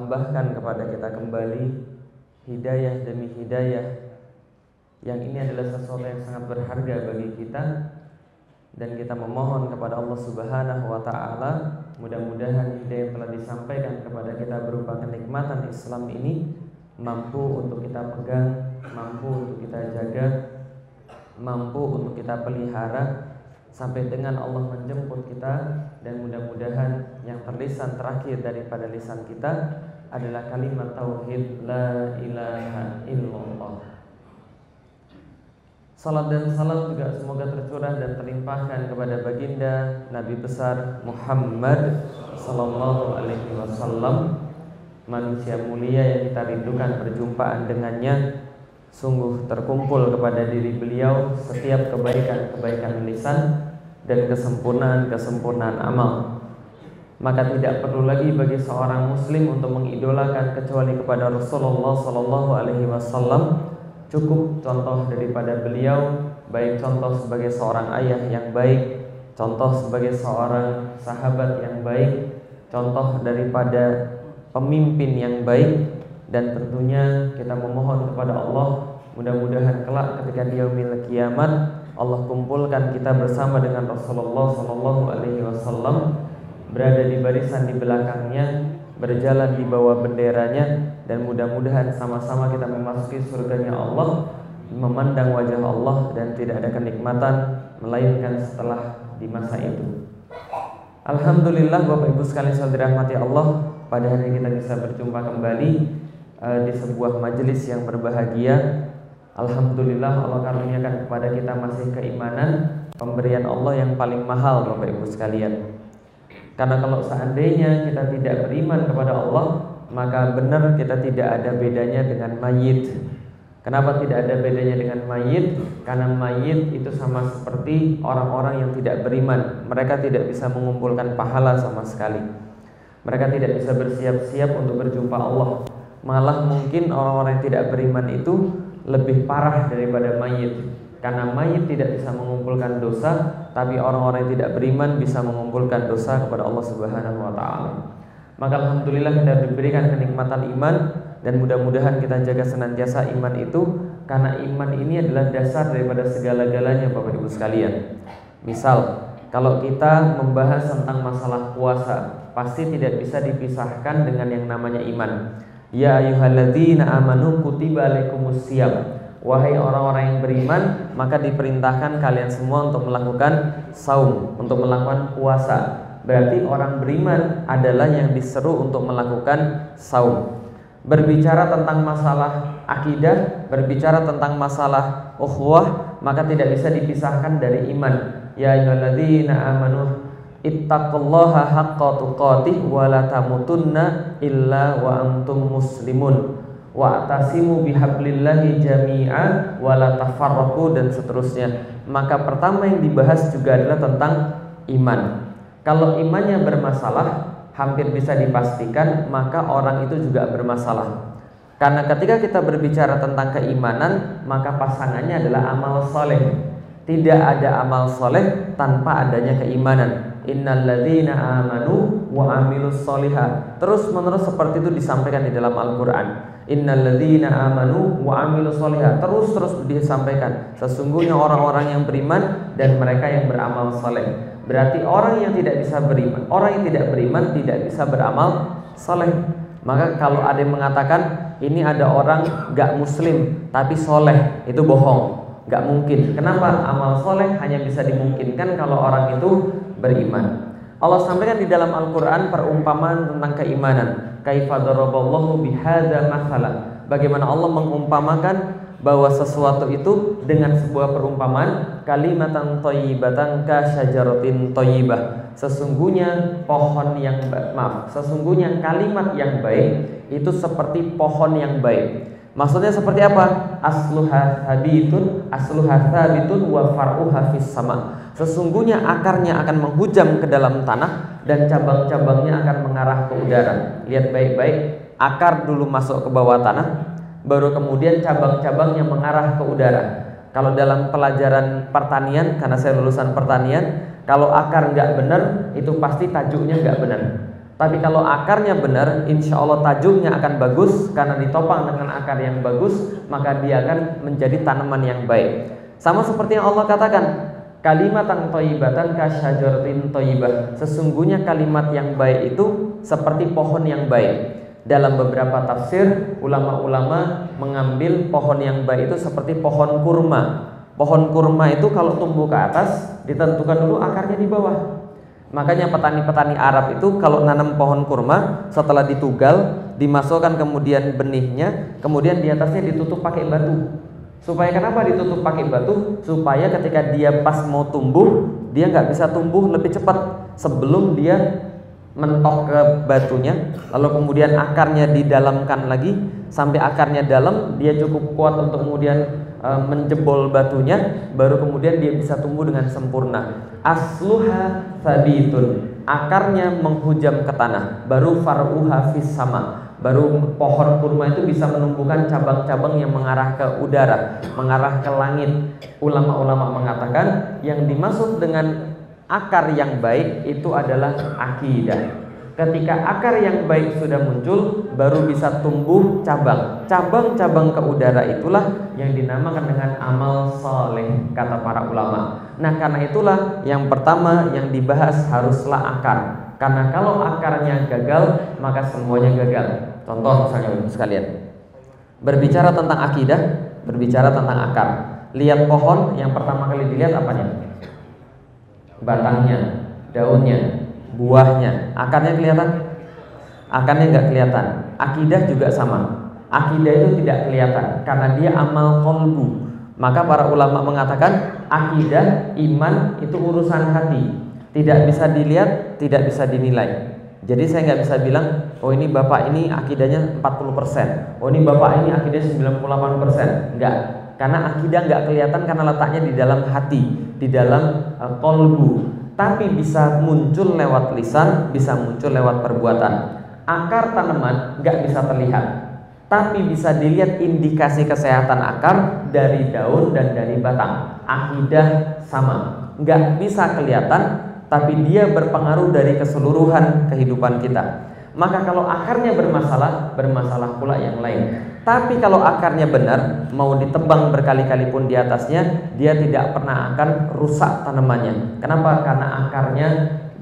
Tambahkan kepada kita kembali hidayah demi hidayah. Yang ini adalah sesuatu yang sangat berharga bagi kita. Dan kita memohon kepada Allah Subhanahu wa taala mudah-mudahan hidayah yang telah disampaikan kepada kita berupa kenikmatan Islam ini mampu untuk kita pegang, mampu untuk kita jaga, mampu untuk kita pelihara sampai dengan Allah menjemput kita dan mudah-mudahan yang terlisan terakhir daripada lisan kita adalah kalimat tauhid la ilaha illallah. Salat dan salam juga semoga tercurah dan terlimpahkan kepada baginda Nabi besar Muhammad sallallahu alaihi wasallam manusia mulia yang kita rindukan perjumpaan dengannya sungguh terkumpul kepada diri beliau setiap kebaikan-kebaikan lisan dan kesempurnaan-kesempurnaan amal. Maka tidak perlu lagi bagi seorang muslim untuk mengidolakan kecuali kepada Rasulullah sallallahu alaihi wasallam. Cukup contoh daripada beliau baik contoh sebagai seorang ayah yang baik, contoh sebagai seorang sahabat yang baik, contoh daripada pemimpin yang baik dan tentunya kita memohon kepada Allah mudah-mudahan kelak ketika di yaumil kiamat Allah kumpulkan kita bersama dengan Rasulullah sallallahu alaihi wasallam berada di barisan di belakangnya berjalan di bawah benderanya dan mudah-mudahan sama-sama kita memasuki surganya Allah memandang wajah Allah dan tidak ada kenikmatan melainkan setelah di masa itu Alhamdulillah Bapak Ibu sekalian saudara dirahmati Allah pada hari ini kita bisa berjumpa kembali uh, di sebuah majelis yang berbahagia. Alhamdulillah Allah karuniakan kepada kita masih keimanan pemberian Allah yang paling mahal Bapak Ibu sekalian. Karena kalau seandainya kita tidak beriman kepada Allah, maka benar kita tidak ada bedanya dengan mayit. Kenapa tidak ada bedanya dengan mayit? Karena mayit itu sama seperti orang-orang yang tidak beriman. Mereka tidak bisa mengumpulkan pahala sama sekali. Mereka tidak bisa bersiap-siap untuk berjumpa Allah. Malah mungkin orang-orang yang tidak beriman itu lebih parah daripada mayit. Karena mayit tidak bisa mengumpulkan dosa, tapi orang-orang yang tidak beriman bisa mengumpulkan dosa kepada Allah Subhanahu wa taala. Maka alhamdulillah kita diberikan kenikmatan iman dan mudah-mudahan kita jaga senantiasa iman itu karena iman ini adalah dasar daripada segala-galanya Bapak Ibu sekalian. Misal, kalau kita membahas tentang masalah puasa, pasti tidak bisa dipisahkan dengan yang namanya iman. Ya ayyuhalladzina amanu kutiba alaikumusiyam. Wahai orang-orang yang beriman, maka diperintahkan kalian semua untuk melakukan saum, untuk melakukan puasa. Berarti orang beriman adalah yang diseru untuk melakukan saum. Berbicara tentang masalah akidah, berbicara tentang masalah ukhuwah, maka tidak bisa dipisahkan dari iman. Ya ayyuhalladzina amanu Ittaqullaha haqqa tuqatih wa la tamutunna illa wa antum muslimun wa bihablillahi jami'a wa dan seterusnya. Maka pertama yang dibahas juga adalah tentang iman. Kalau imannya bermasalah, hampir bisa dipastikan maka orang itu juga bermasalah. Karena ketika kita berbicara tentang keimanan, maka pasangannya adalah amal soleh. Tidak ada amal soleh tanpa adanya keimanan innalladzina amanu wa amilus solihat. Terus menerus seperti itu disampaikan di dalam Al-Qur'an. Innalladzina amanu wa amilus solihat. Terus terus disampaikan. Sesungguhnya orang-orang yang beriman dan mereka yang beramal soleh. Berarti orang yang tidak bisa beriman, orang yang tidak beriman tidak bisa beramal soleh. Maka kalau ada yang mengatakan ini ada orang gak muslim tapi soleh, itu bohong. Gak mungkin. Kenapa? Amal soleh hanya bisa dimungkinkan kalau orang itu beriman. Allah sampaikan di dalam Al-Quran perumpamaan tentang keimanan. Kaifa daraballahu bihadza mathala. Bagaimana Allah mengumpamakan bahwa sesuatu itu dengan sebuah perumpamaan kalimatan thayyibatan ka syajaratin thayyibah. Sesungguhnya pohon yang maaf, sesungguhnya kalimat yang baik itu seperti pohon yang baik. Maksudnya seperti apa? Asluha habitun, asluha habitun wa far'uha fis sama. Sesungguhnya akarnya akan menghujam ke dalam tanah dan cabang-cabangnya akan mengarah ke udara. Lihat baik-baik, akar dulu masuk ke bawah tanah, baru kemudian cabang-cabangnya mengarah ke udara. Kalau dalam pelajaran pertanian, karena saya lulusan pertanian, kalau akar nggak benar, itu pasti tajuknya nggak benar. Tapi kalau akarnya benar, insya Allah tajuknya akan bagus karena ditopang dengan akar yang bagus, maka dia akan menjadi tanaman yang baik. Sama seperti yang Allah katakan, kalimat yang toibatan kasyajaratin toibah. Sesungguhnya kalimat yang baik itu seperti pohon yang baik. Dalam beberapa tafsir, ulama-ulama mengambil pohon yang baik itu seperti pohon kurma. Pohon kurma itu kalau tumbuh ke atas, ditentukan dulu akarnya di bawah. Makanya petani-petani Arab itu kalau nanam pohon kurma setelah ditugal, dimasukkan kemudian benihnya, kemudian di atasnya ditutup pakai batu. Supaya kenapa ditutup pakai batu? Supaya ketika dia pas mau tumbuh, dia nggak bisa tumbuh lebih cepat sebelum dia mentok ke batunya, lalu kemudian akarnya didalamkan lagi sampai akarnya dalam, dia cukup kuat untuk kemudian menjebol batunya, baru kemudian dia bisa tumbuh dengan sempurna. Asluha sabitun akarnya menghujam ke tanah. Baru faruha fis sama. Baru pohon kurma itu bisa menumbuhkan cabang-cabang yang mengarah ke udara mengarah ke langit. Ulama-ulama mengatakan yang dimaksud dengan akar yang baik itu adalah akidah Ketika akar yang baik sudah muncul, baru bisa tumbuh cabang. Cabang-cabang ke udara itulah yang dinamakan dengan amal soleh, kata para ulama. Nah, karena itulah yang pertama yang dibahas haruslah akar. Karena kalau akarnya gagal, maka semuanya gagal. Contoh misalnya sekalian. Berbicara tentang akidah, berbicara tentang akar. Lihat pohon yang pertama kali dilihat apanya? Batangnya, daunnya, buahnya. Akarnya kelihatan? Akarnya nggak kelihatan. Akidah juga sama. Akidah itu tidak kelihatan karena dia amal kolbu. Maka para ulama mengatakan akidah iman itu urusan hati. Tidak bisa dilihat tidak bisa dinilai. Jadi saya nggak bisa bilang oh ini bapak ini akidahnya 40% oh ini bapak ini akidahnya 98% enggak karena akidah nggak kelihatan karena letaknya di dalam hati di dalam uh, kolbu tapi bisa muncul lewat lisan, bisa muncul lewat perbuatan. Akar tanaman nggak bisa terlihat, tapi bisa dilihat indikasi kesehatan akar dari daun dan dari batang. Akidah sama, nggak bisa kelihatan, tapi dia berpengaruh dari keseluruhan kehidupan kita. Maka kalau akarnya bermasalah, bermasalah pula yang lain. Tapi kalau akarnya benar, mau ditebang berkali-kali pun di atasnya, dia tidak pernah akan rusak tanamannya. Kenapa? Karena akarnya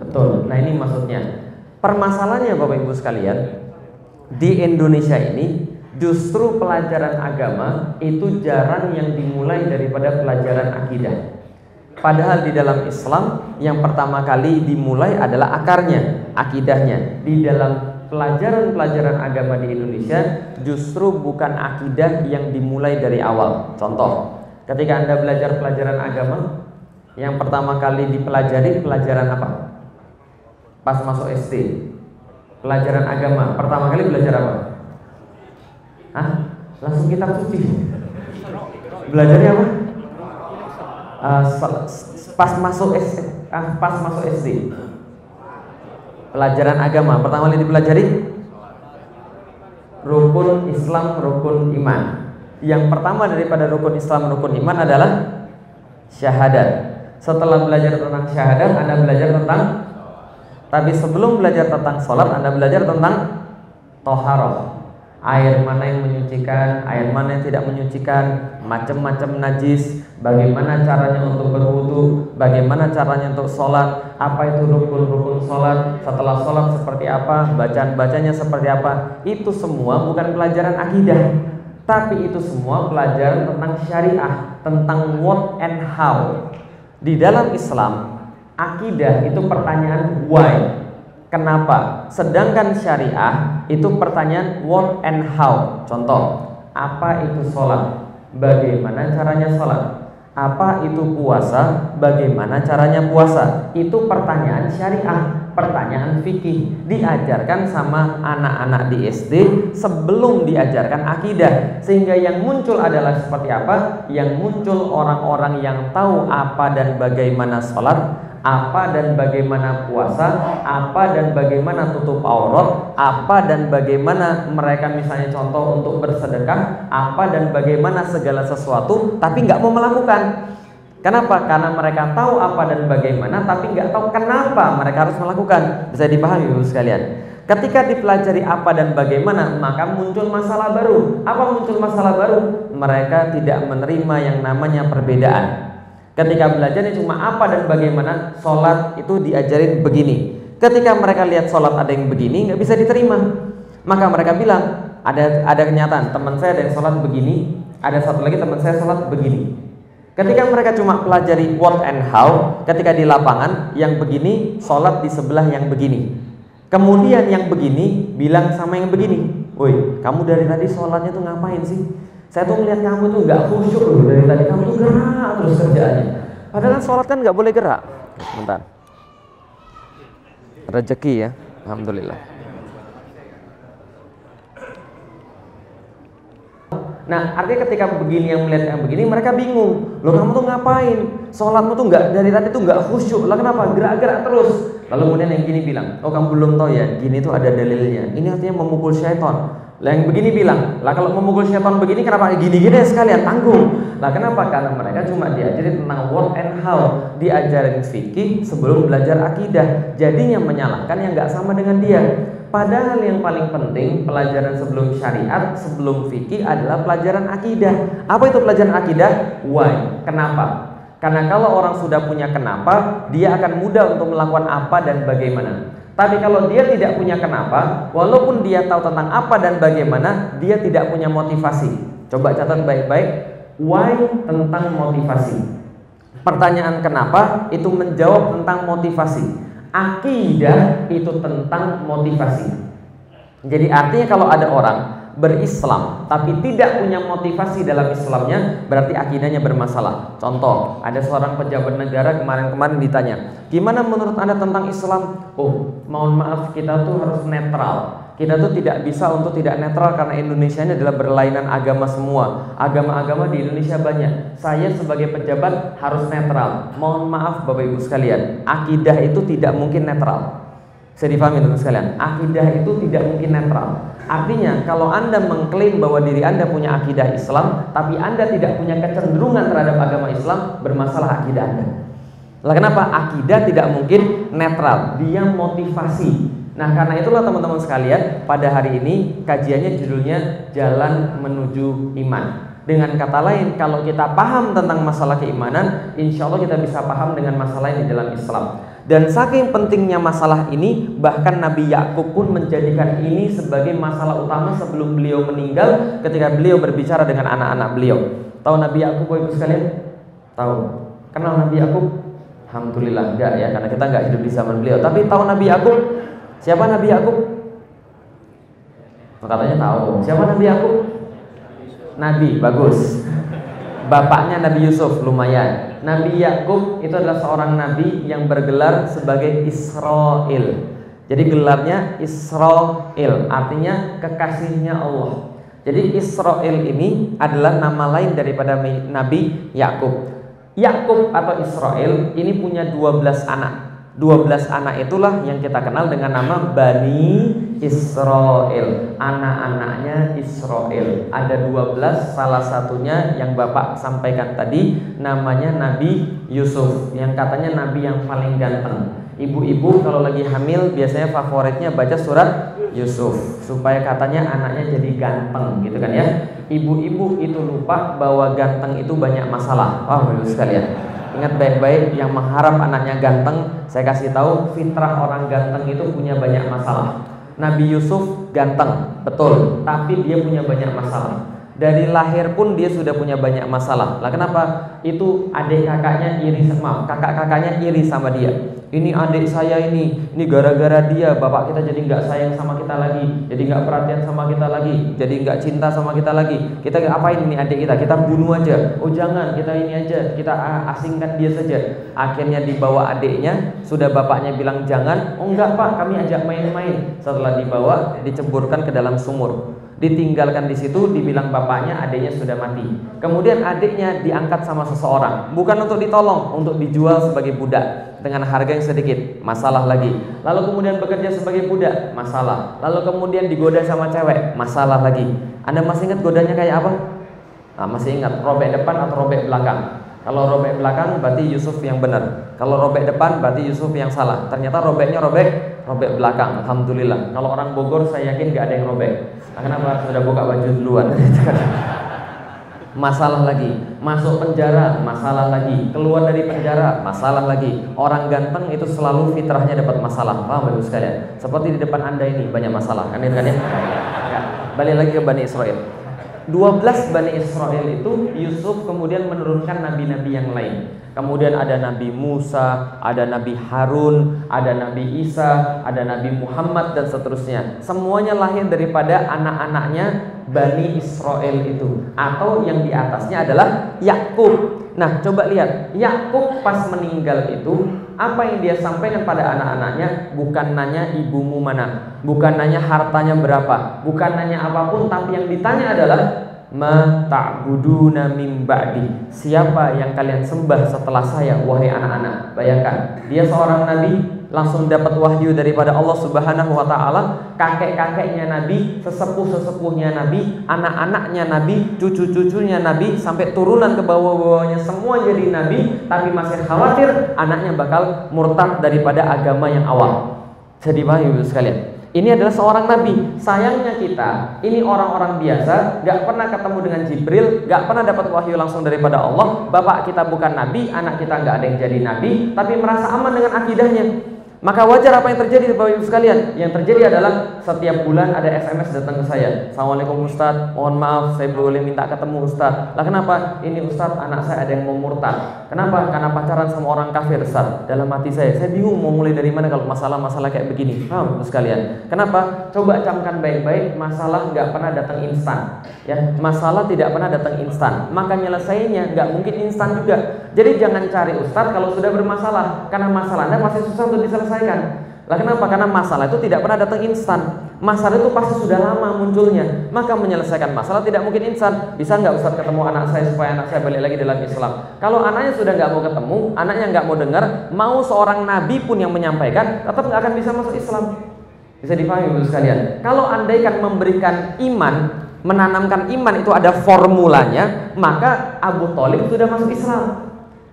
betul. Nah, ini maksudnya. Permasalahannya Bapak Ibu sekalian, di Indonesia ini justru pelajaran agama itu jarang yang dimulai daripada pelajaran akidah. Padahal di dalam Islam yang pertama kali dimulai adalah akarnya, akidahnya. Di dalam pelajaran-pelajaran agama di Indonesia justru bukan akidah yang dimulai dari awal. Contoh, ketika Anda belajar pelajaran agama, yang pertama kali dipelajari pelajaran apa? Pas masuk SD. Pelajaran agama, pertama kali belajar apa? Hah? Langsung kitab suci. Belajarnya apa? Uh, pas masuk SD, uh, ah, pas masuk SD pelajaran agama. Pertama kali dipelajari? Rukun Islam rukun iman. Yang pertama daripada rukun Islam rukun iman adalah syahadat. Setelah belajar tentang syahadat anda belajar tentang tapi sebelum belajar tentang sholat anda belajar tentang toharoh. Air mana yang menyucikan, air mana yang tidak menyucikan, macam-macam najis, bagaimana caranya untuk berwudu, bagaimana caranya untuk sholat, apa itu rukun-rukun sholat, setelah sholat seperti apa, bacaan-bacanya seperti apa, itu semua bukan pelajaran akidah, tapi itu semua pelajaran tentang syariah, tentang what and how. Di dalam Islam, akidah itu pertanyaan why, Kenapa? Sedangkan syariah itu pertanyaan what and how. Contoh, apa itu sholat? Bagaimana caranya sholat? Apa itu puasa? Bagaimana caranya puasa? Itu pertanyaan syariah, pertanyaan fikih. Diajarkan sama anak-anak di SD sebelum diajarkan akidah. Sehingga yang muncul adalah seperti apa? Yang muncul orang-orang yang tahu apa dan bagaimana sholat apa dan bagaimana puasa, apa dan bagaimana tutup aurat, apa dan bagaimana mereka misalnya contoh untuk bersedekah, apa dan bagaimana segala sesuatu, tapi nggak mau melakukan. Kenapa? Karena mereka tahu apa dan bagaimana, tapi nggak tahu kenapa mereka harus melakukan. Bisa dipahami ibu sekalian. Ketika dipelajari apa dan bagaimana, maka muncul masalah baru. Apa muncul masalah baru? Mereka tidak menerima yang namanya perbedaan. Ketika belajarnya cuma apa dan bagaimana, sholat itu diajarin begini. Ketika mereka lihat sholat ada yang begini, nggak bisa diterima. Maka mereka bilang, ada ada kenyataan teman saya ada yang sholat begini, ada satu lagi teman saya sholat begini. Ketika mereka cuma pelajari what and how, ketika di lapangan yang begini sholat di sebelah yang begini. Kemudian yang begini bilang sama yang begini, woi kamu dari tadi sholatnya tuh ngapain sih? Saya tuh melihat kamu tuh nggak khusyuk loh dari tadi, kamu tuh gerak terus kerjaannya. Padahal kan sholat kan nggak boleh gerak. Bentar. Rezeki ya, alhamdulillah. Nah, artinya ketika begini yang melihat yang begini, mereka bingung. Loh kamu tuh ngapain? Sholatmu tuh nggak dari tadi tuh nggak khusyuk. Lah kenapa? Gerak-gerak terus. Lalu kemudian yang gini bilang, oh kamu belum tahu ya, gini tuh ada dalilnya. Ini artinya memukul syaitan. Lah yang begini bilang, lah kalau memukul syaitan begini kenapa gini-gini sekalian tanggung? Lah kenapa? Karena mereka cuma diajarin tentang what and how, diajarin fikih sebelum belajar akidah. Jadinya menyalahkan yang nggak sama dengan dia. Padahal yang paling penting pelajaran sebelum syariat, sebelum fikih adalah pelajaran akidah. Apa itu pelajaran akidah? Why? Kenapa? Karena kalau orang sudah punya kenapa, dia akan mudah untuk melakukan apa dan bagaimana. Tapi kalau dia tidak punya kenapa, walaupun dia tahu tentang apa dan bagaimana, dia tidak punya motivasi. Coba catat baik-baik, why tentang motivasi. Pertanyaan kenapa itu menjawab tentang motivasi. Akidah itu tentang motivasi. Jadi artinya kalau ada orang berislam tapi tidak punya motivasi dalam Islamnya berarti akidahnya bermasalah. Contoh, ada seorang pejabat negara kemarin-kemarin ditanya, "Gimana menurut Anda tentang Islam?" "Oh, mohon maaf, kita tuh harus netral." Kita tuh tidak bisa untuk tidak netral karena Indonesia ini adalah berlainan agama semua. Agama-agama di Indonesia banyak. Saya sebagai pejabat harus netral. Mohon maaf Bapak Ibu sekalian, akidah itu tidak mungkin netral. Saya difahami teman sekalian, akidah itu tidak mungkin netral. Artinya kalau Anda mengklaim bahwa diri Anda punya akidah Islam Tapi Anda tidak punya kecenderungan terhadap agama Islam Bermasalah akidah Anda Lah kenapa? Akidah tidak mungkin netral Dia motivasi Nah karena itulah teman-teman sekalian Pada hari ini kajiannya judulnya Jalan Menuju Iman dengan kata lain, kalau kita paham tentang masalah keimanan, insya Allah kita bisa paham dengan masalah ini dalam Islam. Dan saking pentingnya masalah ini, bahkan Nabi Yakub pun menjadikan ini sebagai masalah utama sebelum beliau meninggal ketika beliau berbicara dengan anak-anak beliau. Tahu Nabi Yakub Ibu sekalian? Tahu. Kenal Nabi Yakub? Alhamdulillah enggak ya, karena kita enggak hidup di zaman beliau. Tapi tahu Nabi Yakub? Siapa Nabi Yakub? Katanya tahu. Siapa Nabi Yakub? Nabi, bagus. Bapaknya Nabi Yusuf lumayan. Nabi Yakub itu adalah seorang nabi yang bergelar sebagai Israel. Jadi gelarnya Israel, artinya kekasihnya Allah. Jadi Israel ini adalah nama lain daripada Nabi Yakub. Yakub atau Israel ini punya 12 anak. 12 anak itulah yang kita kenal dengan nama Bani Israel. Anak-anaknya Israel. Ada 12 salah satunya yang Bapak sampaikan tadi Namanya Nabi Yusuf. Yang katanya Nabi yang paling ganteng. Ibu-ibu kalau lagi hamil biasanya favoritnya baca surat Yusuf. Supaya katanya anaknya jadi ganteng gitu kan ya? Ibu-ibu itu lupa bahwa ganteng itu banyak masalah. Wah oh, sekalian Ingat baik-baik yang mengharap anaknya ganteng, saya kasih tahu fitrah orang ganteng itu punya banyak masalah. Nabi Yusuf ganteng, betul, tapi dia punya banyak masalah. Dari lahir pun dia sudah punya banyak masalah. Lah kenapa? Itu adik kakaknya iri sama, kakak kakaknya iri sama dia ini adik saya ini, ini gara-gara dia bapak kita jadi nggak sayang sama kita lagi, jadi nggak perhatian sama kita lagi, jadi nggak cinta sama kita lagi. Kita apain ini adik kita? Kita bunuh aja. Oh jangan, kita ini aja, kita asingkan dia saja. Akhirnya dibawa adiknya, sudah bapaknya bilang jangan. Oh enggak pak, kami ajak main-main. Setelah dibawa, diceburkan ke dalam sumur ditinggalkan di situ dibilang bapaknya adiknya sudah mati. Kemudian adiknya diangkat sama seseorang bukan untuk ditolong untuk dijual sebagai budak dengan harga yang sedikit masalah lagi. Lalu kemudian bekerja sebagai budak masalah. Lalu kemudian digoda sama cewek masalah lagi. Anda masih ingat godanya kayak apa? Nah, masih ingat robek depan atau robek belakang Kalau robek belakang berarti Yusuf yang benar. Kalau robek depan berarti Yusuf yang salah. Ternyata robeknya robek robek belakang. Alhamdulillah. Kalau orang Bogor saya yakin gak ada yang robek. Nah, kenapa sudah buka baju duluan? masalah lagi masuk penjara masalah lagi keluar dari penjara masalah lagi orang ganteng itu selalu fitrahnya dapat masalah paham ibu sekalian seperti di depan anda ini banyak masalah kan kan ya? ya balik lagi ke Bani Israel 12 Bani Israel itu Yusuf kemudian menurunkan nabi-nabi yang lain Kemudian ada Nabi Musa, ada Nabi Harun, ada Nabi Isa, ada Nabi Muhammad dan seterusnya. Semuanya lahir daripada anak-anaknya Bani Israel itu. Atau yang di atasnya adalah Yakub. Nah, coba lihat, Yakub pas meninggal itu apa yang dia sampaikan pada anak-anaknya? Bukan nanya ibumu mana, bukan nanya hartanya berapa, bukan nanya apa pun, tapi yang ditanya adalah ma ta'buduna min ba'di. Siapa yang kalian sembah setelah saya wahai anak-anak? Bayangkan dia seorang nabi langsung dapat wahyu daripada Allah Subhanahu wa taala kakek-kakeknya nabi sesepuh-sesepuhnya nabi anak-anaknya nabi cucu-cucunya nabi sampai turunan ke bawah-bawahnya semua jadi nabi tapi masih khawatir anaknya bakal murtad daripada agama yang awal jadi paham sekalian ini adalah seorang nabi. Sayangnya kita, ini orang-orang biasa, gak pernah ketemu dengan Jibril, gak pernah dapat wahyu langsung daripada Allah. Bapak kita bukan nabi, anak kita gak ada yang jadi nabi, tapi merasa aman dengan akidahnya. Maka wajar apa yang terjadi Bapak Ibu sekalian? Yang terjadi adalah setiap bulan ada SMS datang ke saya. Assalamualaikum Ustaz, mohon maaf saya boleh minta ketemu Ustaz. Lah kenapa? Ini Ustaz anak saya ada yang mau murtad. Kenapa? Karena pacaran sama orang kafir Ustaz. Dalam hati saya, saya bingung mau mulai dari mana kalau masalah-masalah kayak begini. Paham sekalian? Kenapa? Coba camkan baik-baik, masalah nggak pernah datang instan. Ya, masalah tidak pernah datang instan. Maka nyelesainya nggak mungkin instan juga. Jadi jangan cari Ustaz kalau sudah bermasalah, karena masalah Anda masih susah untuk diselesaikan selesaikan. Lah kenapa? Karena masalah itu tidak pernah datang instan. Masalah itu pasti sudah lama munculnya. Maka menyelesaikan masalah tidak mungkin instan. Bisa nggak Ustaz ketemu anak saya supaya anak saya balik lagi dalam Islam? Kalau anaknya sudah nggak mau ketemu, anaknya nggak mau dengar, mau seorang nabi pun yang menyampaikan, tetap nggak akan bisa masuk Islam. Bisa dipahami Ibu sekalian. Kalau andaikan memberikan iman, menanamkan iman itu ada formulanya, maka Abu Thalib sudah masuk Islam.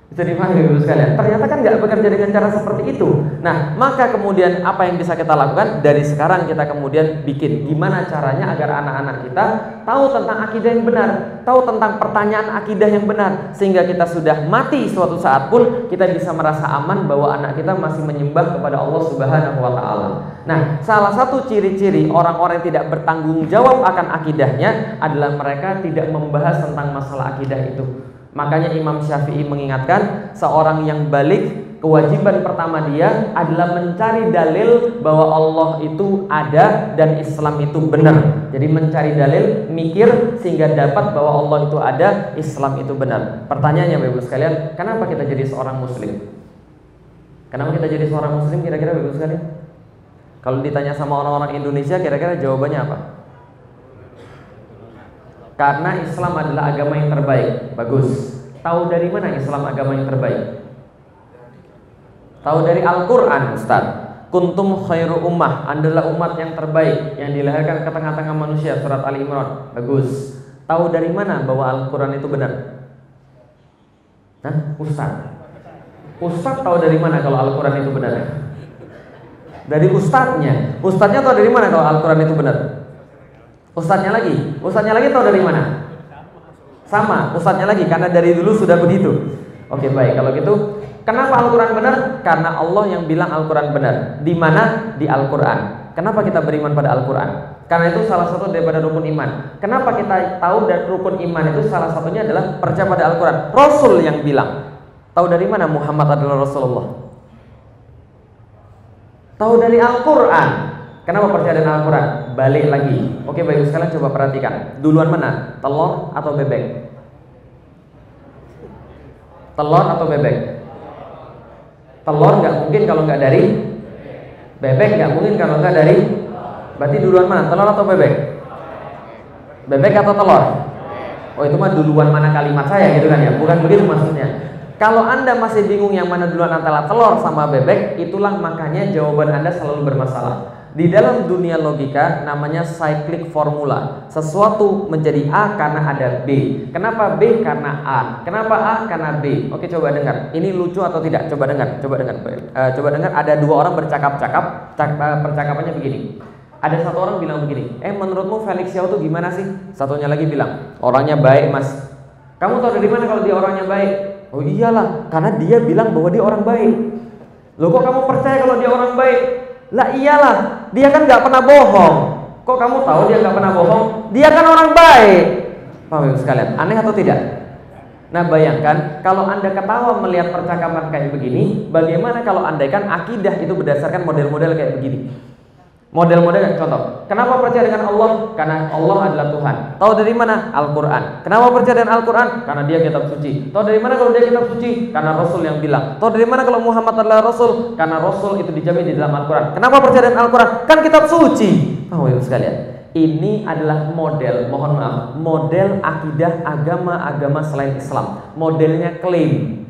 Bisa dipahami Ibu sekalian. Ternyata kan nggak bekerja dengan cara seperti itu. Nah, maka kemudian apa yang bisa kita lakukan? Dari sekarang kita kemudian bikin gimana caranya agar anak-anak kita tahu tentang akidah yang benar, tahu tentang pertanyaan akidah yang benar, sehingga kita sudah mati suatu saat pun kita bisa merasa aman bahwa anak kita masih menyembah kepada Allah Subhanahu wa taala. Nah, salah satu ciri-ciri orang-orang yang tidak bertanggung jawab akan akidahnya adalah mereka tidak membahas tentang masalah akidah itu. Makanya Imam Syafi'i mengingatkan seorang yang balik kewajiban pertama dia adalah mencari dalil bahwa Allah itu ada dan Islam itu benar. Jadi mencari dalil, mikir sehingga dapat bahwa Allah itu ada, Islam itu benar. Pertanyaannya Bapak Ibu sekalian, kenapa kita jadi seorang muslim? Kenapa kita jadi seorang muslim kira-kira Bapak Ibu sekalian? Kalau ditanya sama orang-orang Indonesia kira-kira jawabannya apa? Karena Islam adalah agama yang terbaik. Bagus. Tahu dari mana Islam agama yang terbaik? Tahu dari Al-Qur'an, Ustaz. Kuntum khairu ummah, adalah umat yang terbaik yang dilahirkan ke tengah-tengah manusia, surat Ali Imran. Bagus. Tahu dari mana bahwa Al-Qur'an itu benar? Hah? Ustaz. Ustaz tahu dari mana kalau Al-Qur'an itu benar? Dari ustadznya. Ustadznya tahu dari mana kalau Al-Qur'an itu benar? Ustadznya lagi, ustadznya lagi tahu dari mana? Sama, ustadznya lagi karena dari dulu sudah begitu. Oke baik, kalau gitu kenapa Al-Quran benar? Karena Allah yang bilang Al-Quran benar. Di mana? Di Al-Quran. Kenapa kita beriman pada Al-Quran? Karena itu salah satu daripada rukun iman. Kenapa kita tahu dan rukun iman itu salah satunya adalah percaya pada Al-Quran. Rasul yang bilang. Tahu dari mana Muhammad adalah Rasulullah? Tahu dari Al-Quran. Kenapa percaya dengan Al-Quran? Balik lagi. Oke, baik sekalian coba perhatikan. Duluan mana? Telur atau bebek? Telur atau bebek? Telur nggak mungkin kalau nggak dari bebek nggak mungkin kalau nggak dari. Berarti duluan mana? Telur atau bebek? Bebek atau telur? Oh itu mah duluan mana kalimat saya gitu kan ya? Bukan begitu maksudnya. Kalau Anda masih bingung yang mana duluan antara telur sama bebek, itulah makanya jawaban Anda selalu bermasalah. Di dalam dunia logika namanya cyclic formula. Sesuatu menjadi A karena ada B. Kenapa B? Karena A. Kenapa A? Karena B. Oke, coba dengar. Ini lucu atau tidak? Coba dengar. Coba dengar. Uh, coba dengar. Ada dua orang bercakap-cakap. Eh, percakapannya begini. Ada satu orang bilang begini. Eh, menurutmu Felix Xiao tuh gimana sih? Satunya lagi bilang, orangnya baik, Mas. Kamu tahu dari mana kalau dia orangnya baik? Oh iyalah, karena dia bilang bahwa dia orang baik. Loh kok kamu percaya kalau dia orang baik? Lah iyalah, dia kan nggak pernah bohong. Kok kamu tahu dia nggak pernah bohong? Dia kan orang baik. Paham ibu sekalian? Aneh atau tidak? Nah bayangkan kalau anda ketawa melihat percakapan kayak begini, bagaimana kalau andaikan akidah itu berdasarkan model-model kayak begini? Model-model contoh. Kenapa percaya dengan Allah? Karena Allah adalah Tuhan. Tahu dari mana? Al-Qur'an. Kenapa percaya dengan Al-Qur'an? Karena dia kitab suci. Tahu dari mana kalau dia kitab suci? Karena Rasul yang bilang. Tahu dari mana kalau Muhammad adalah Rasul? Karena Rasul itu dijamin di dalam Al-Qur'an. Kenapa percaya dengan Al-Qur'an? Kan kitab suci. Oh, ya sekalian. Ini adalah model, mohon maaf, model akidah agama-agama selain Islam. Modelnya klaim.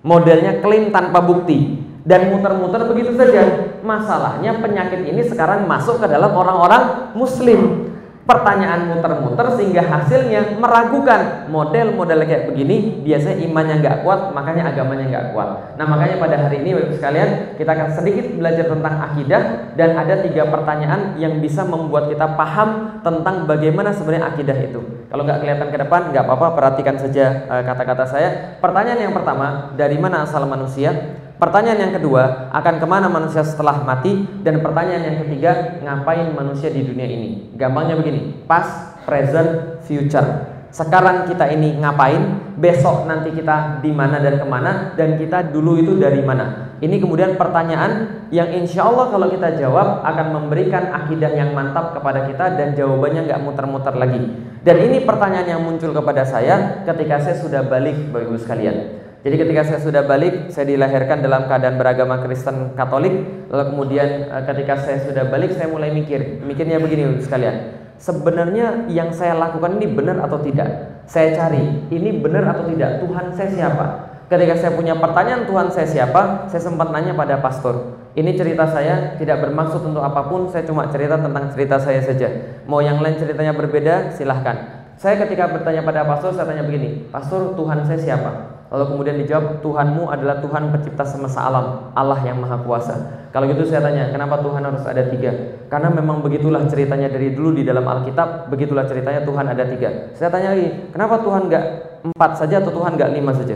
Modelnya klaim tanpa bukti dan muter-muter begitu saja. Masalahnya penyakit ini sekarang masuk ke dalam orang-orang muslim. Pertanyaan muter-muter sehingga hasilnya meragukan model-model kayak begini biasanya imannya nggak kuat makanya agamanya nggak kuat. Nah makanya pada hari ini bapak sekalian kita akan sedikit belajar tentang akidah dan ada tiga pertanyaan yang bisa membuat kita paham tentang bagaimana sebenarnya akidah itu. Kalau nggak kelihatan ke depan nggak apa-apa perhatikan saja eh, kata-kata saya. Pertanyaan yang pertama dari mana asal manusia? Pertanyaan yang kedua, akan ke mana manusia setelah mati? Dan pertanyaan yang ketiga, ngapain manusia di dunia ini? Gampangnya begini, past, present, future. Sekarang kita ini ngapain? Besok nanti kita di mana dan ke mana? Dan kita dulu itu dari mana? Ini kemudian pertanyaan yang insya Allah kalau kita jawab akan memberikan akidah yang mantap kepada kita dan jawabannya nggak muter-muter lagi. Dan ini pertanyaan yang muncul kepada saya ketika saya sudah balik, Ibu sekalian. Jadi ketika saya sudah balik, saya dilahirkan dalam keadaan beragama Kristen Katolik. Lalu kemudian eh, ketika saya sudah balik, saya mulai mikir. Mikirnya begini sekalian. Sebenarnya yang saya lakukan ini benar atau tidak? Saya cari, ini benar atau tidak? Tuhan saya siapa? Ketika saya punya pertanyaan Tuhan saya siapa, saya sempat nanya pada pastor. Ini cerita saya tidak bermaksud untuk apa pun, saya cuma cerita tentang cerita saya saja. Mau yang lain ceritanya berbeda, silahkan. Saya ketika bertanya pada pastor, saya tanya begini, Pastor, Tuhan saya siapa? Lalu kemudian dijawab Tuhanmu adalah Tuhan pencipta semesta alam Allah yang maha kuasa. Kalau gitu saya tanya kenapa Tuhan harus ada tiga? Karena memang begitulah ceritanya dari dulu di dalam Alkitab Begitulah ceritanya Tuhan ada tiga. Saya tanya lagi kenapa Tuhan nggak empat saja atau Tuhan nggak lima saja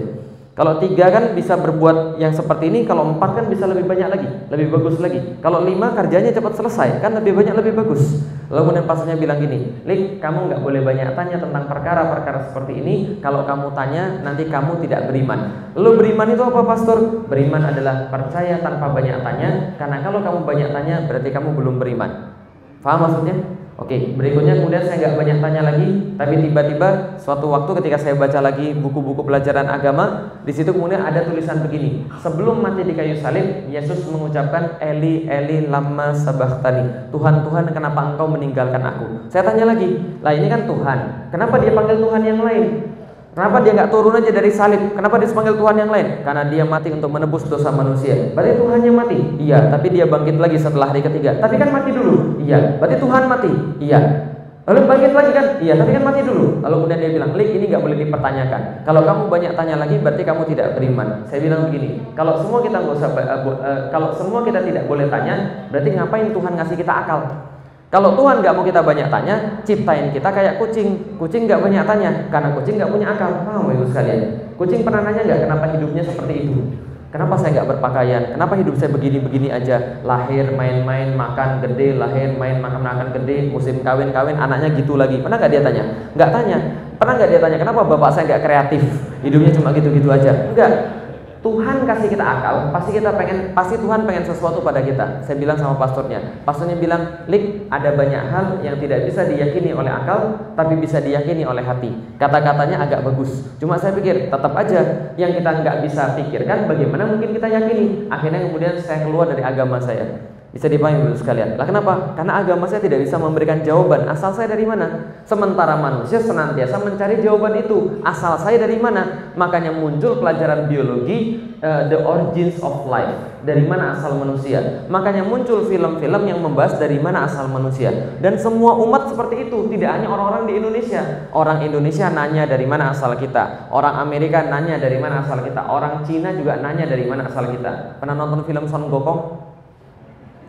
kalau tiga kan bisa berbuat yang seperti ini, kalau empat kan bisa lebih banyak lagi, lebih bagus lagi. Kalau lima kerjanya cepat selesai, kan lebih banyak lebih bagus. Lalu kemudian pastornya bilang gini, Lik, kamu nggak boleh banyak tanya tentang perkara-perkara seperti ini. Kalau kamu tanya, nanti kamu tidak beriman. Lalu beriman itu apa, pastor? Beriman adalah percaya tanpa banyak tanya, karena kalau kamu banyak tanya, berarti kamu belum beriman. Faham maksudnya? Oke, berikutnya kemudian saya nggak banyak tanya lagi, tapi tiba-tiba suatu waktu ketika saya baca lagi buku-buku pelajaran agama, di situ kemudian ada tulisan begini. Sebelum mati di kayu salib, Yesus mengucapkan Eli Eli lama sabahtani. Tuhan Tuhan, kenapa engkau meninggalkan aku? Saya tanya lagi, lah ini kan Tuhan. Kenapa dia panggil Tuhan yang lain? Kenapa dia nggak turun aja dari salib? Kenapa dia panggil Tuhan yang lain? Karena dia mati untuk menebus dosa manusia. Berarti Tuhan yang mati? Iya. Tapi dia bangkit lagi setelah hari ketiga. Tapi kan mati dulu? Iya. Berarti Tuhan mati? Iya. Lalu bangkit lagi kan? Iya. Tapi kan mati dulu. Lalu kemudian dia bilang, Lik ini nggak boleh dipertanyakan. Kalau kamu banyak tanya lagi, berarti kamu tidak beriman. Saya bilang begini, kalau semua kita nggak usah, uh, uh, kalau semua kita tidak boleh tanya, berarti ngapain Tuhan ngasih kita akal? Kalau Tuhan nggak mau kita banyak tanya, ciptain kita kayak kucing. Kucing nggak banyak tanya, karena kucing nggak punya akal. Paham ibu sekalian? Kucing pernah nanya nggak kenapa hidupnya seperti itu? Kenapa saya nggak berpakaian? Kenapa hidup saya begini-begini aja? Lahir, main-main, makan gede, lahir, main, makan, makan gede, musim kawin-kawin, anaknya gitu lagi. Pernah nggak dia tanya? Nggak tanya. Pernah nggak dia tanya? Kenapa bapak saya nggak kreatif? Hidupnya cuma gitu-gitu aja? Enggak. Tuhan kasih kita akal, pasti kita pengen, pasti Tuhan pengen sesuatu pada kita. Saya bilang sama pastornya, pastornya bilang, Lik, ada banyak hal yang tidak bisa diyakini oleh akal, tapi bisa diyakini oleh hati. Kata-katanya agak bagus. Cuma saya pikir, tetap aja yang kita nggak bisa pikirkan, bagaimana mungkin kita yakini. Akhirnya kemudian saya keluar dari agama saya. Bisa dipahami dulu sekalian. Lah kenapa? Karena agama saya tidak bisa memberikan jawaban. Asal saya dari mana? Sementara manusia senantiasa mencari jawaban itu. Asal saya dari mana? Makanya muncul pelajaran biologi, uh, the origins of life. Dari mana asal manusia? Makanya muncul film-film yang membahas dari mana asal manusia. Dan semua umat seperti itu, tidak hanya orang-orang di Indonesia. Orang Indonesia nanya dari mana asal kita. Orang Amerika nanya dari mana asal kita. Orang Cina juga nanya dari mana asal kita. Pernah nonton film Son Gokong?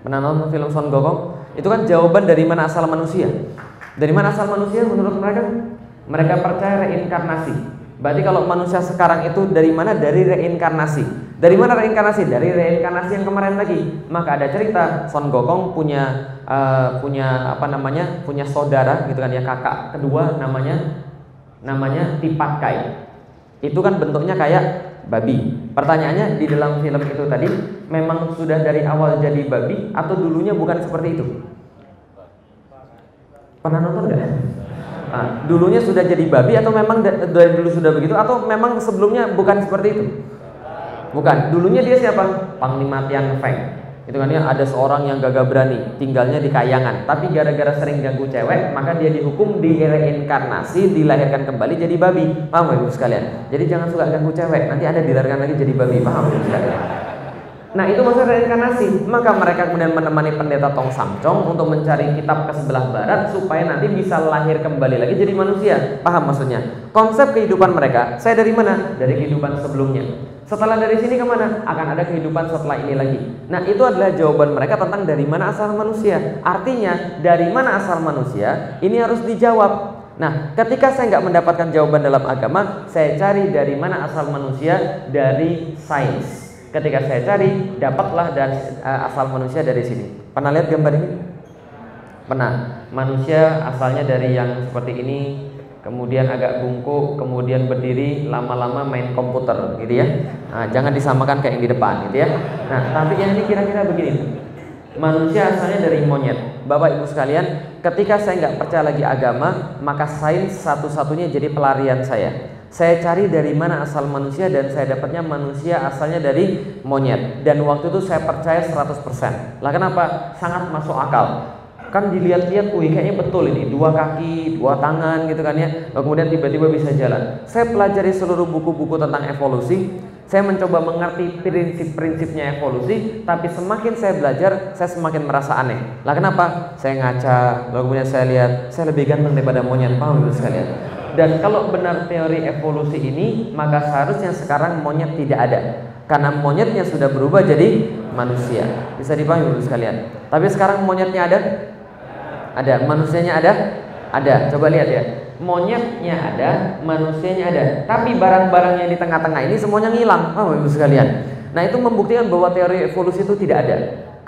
Pernah nonton film Son Gokong? Itu kan jawaban dari mana asal manusia. Dari mana asal manusia menurut mereka? Mereka percaya reinkarnasi. Berarti kalau manusia sekarang itu dari mana? Dari reinkarnasi. Dari mana reinkarnasi? Dari reinkarnasi yang kemarin lagi. Maka ada cerita Son Gokong punya uh, punya apa namanya? punya saudara gitu kan ya kakak kedua namanya namanya Tipakai. Itu kan bentuknya kayak babi. Pertanyaannya di dalam film itu tadi memang sudah dari awal jadi babi atau dulunya bukan seperti itu? Pernah nonton enggak? Nah, dulunya sudah jadi babi atau memang dari dulu sudah begitu atau memang sebelumnya bukan seperti itu? Bukan. Dulunya dia siapa? Panglima Tian Feng. Itu kan ya ada seorang yang gagah berani, tinggalnya di kayangan, tapi gara-gara sering ganggu cewek, maka dia dihukum direinkarnasi, dilahirkan kembali jadi babi. Paham Ibu sekalian? Jadi jangan suka ganggu cewek, nanti ada dilahirkan lagi jadi babi. Paham Ibu sekalian? Nah itu maksud reinkarnasi Maka mereka kemudian menemani pendeta Tong Samcong Untuk mencari kitab ke sebelah barat Supaya nanti bisa lahir kembali lagi jadi manusia Paham maksudnya? Konsep kehidupan mereka Saya dari mana? Dari kehidupan sebelumnya Setelah dari sini ke mana? Akan ada kehidupan setelah ini lagi Nah itu adalah jawaban mereka tentang dari mana asal manusia Artinya dari mana asal manusia Ini harus dijawab Nah, ketika saya nggak mendapatkan jawaban dalam agama, saya cari dari mana asal manusia dari sains. Ketika saya cari, dapatlah dari uh, asal manusia dari sini. Pernah lihat gambar ini? Pernah. Manusia asalnya dari yang seperti ini, kemudian agak bungkuk, kemudian berdiri, lama-lama main komputer, gitu ya. Nah, jangan disamakan kayak yang di depan, gitu ya. Nah, tapi yang ini kira-kira begini. Manusia asalnya dari monyet. Bapak Ibu sekalian, ketika saya nggak percaya lagi agama, maka sains satu-satunya jadi pelarian saya. Saya cari dari mana asal manusia dan saya dapatnya manusia asalnya dari monyet. Dan waktu itu saya percaya 100%. Lah kenapa? Sangat masuk akal. Kan dilihat-lihat, wih kayaknya betul ini dua kaki, dua tangan gitu kan ya. Kemudian tiba-tiba bisa jalan. Saya pelajari seluruh buku-buku tentang evolusi. Saya mencoba mengerti prinsip-prinsipnya evolusi, tapi semakin saya belajar, saya semakin merasa aneh. Lah kenapa? Saya ngaca, lalu kemudian saya lihat, saya lebih ganteng daripada monyet, paham ibu sekalian? Dan kalau benar teori evolusi ini, maka seharusnya sekarang monyet tidak ada. Karena monyetnya sudah berubah jadi manusia. Bisa dipahami dulu sekalian. Tapi sekarang monyetnya ada? Ada. Manusianya ada? Ada. Coba lihat ya. Monyetnya ada, manusianya ada. Tapi barang-barang yang di tengah-tengah ini semuanya ngilang. Paham Ibu sekalian? Nah, itu membuktikan bahwa teori evolusi itu tidak ada.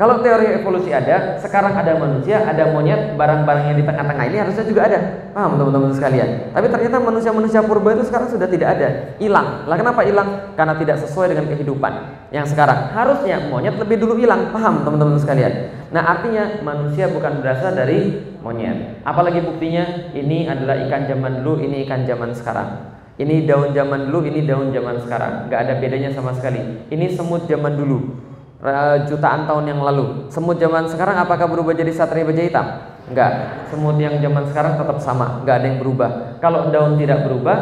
Kalau teori evolusi ada, sekarang ada manusia, ada monyet, barang-barang yang di tengah-tengah ini harusnya juga ada. Paham teman-teman sekalian? Tapi ternyata manusia-manusia purba itu sekarang sudah tidak ada, hilang. Lah kenapa hilang? Karena tidak sesuai dengan kehidupan yang sekarang. Harusnya monyet lebih dulu hilang. Paham teman-teman sekalian? Nah, artinya manusia bukan berasal dari monyet. Apalagi buktinya ini adalah ikan zaman dulu, ini ikan zaman sekarang. Ini daun zaman dulu, ini daun zaman sekarang. Gak ada bedanya sama sekali. Ini semut zaman dulu jutaan tahun yang lalu. Semut zaman sekarang apakah berubah jadi satria baja hitam? Enggak. Semut yang zaman sekarang tetap sama, enggak ada yang berubah. Kalau daun tidak berubah,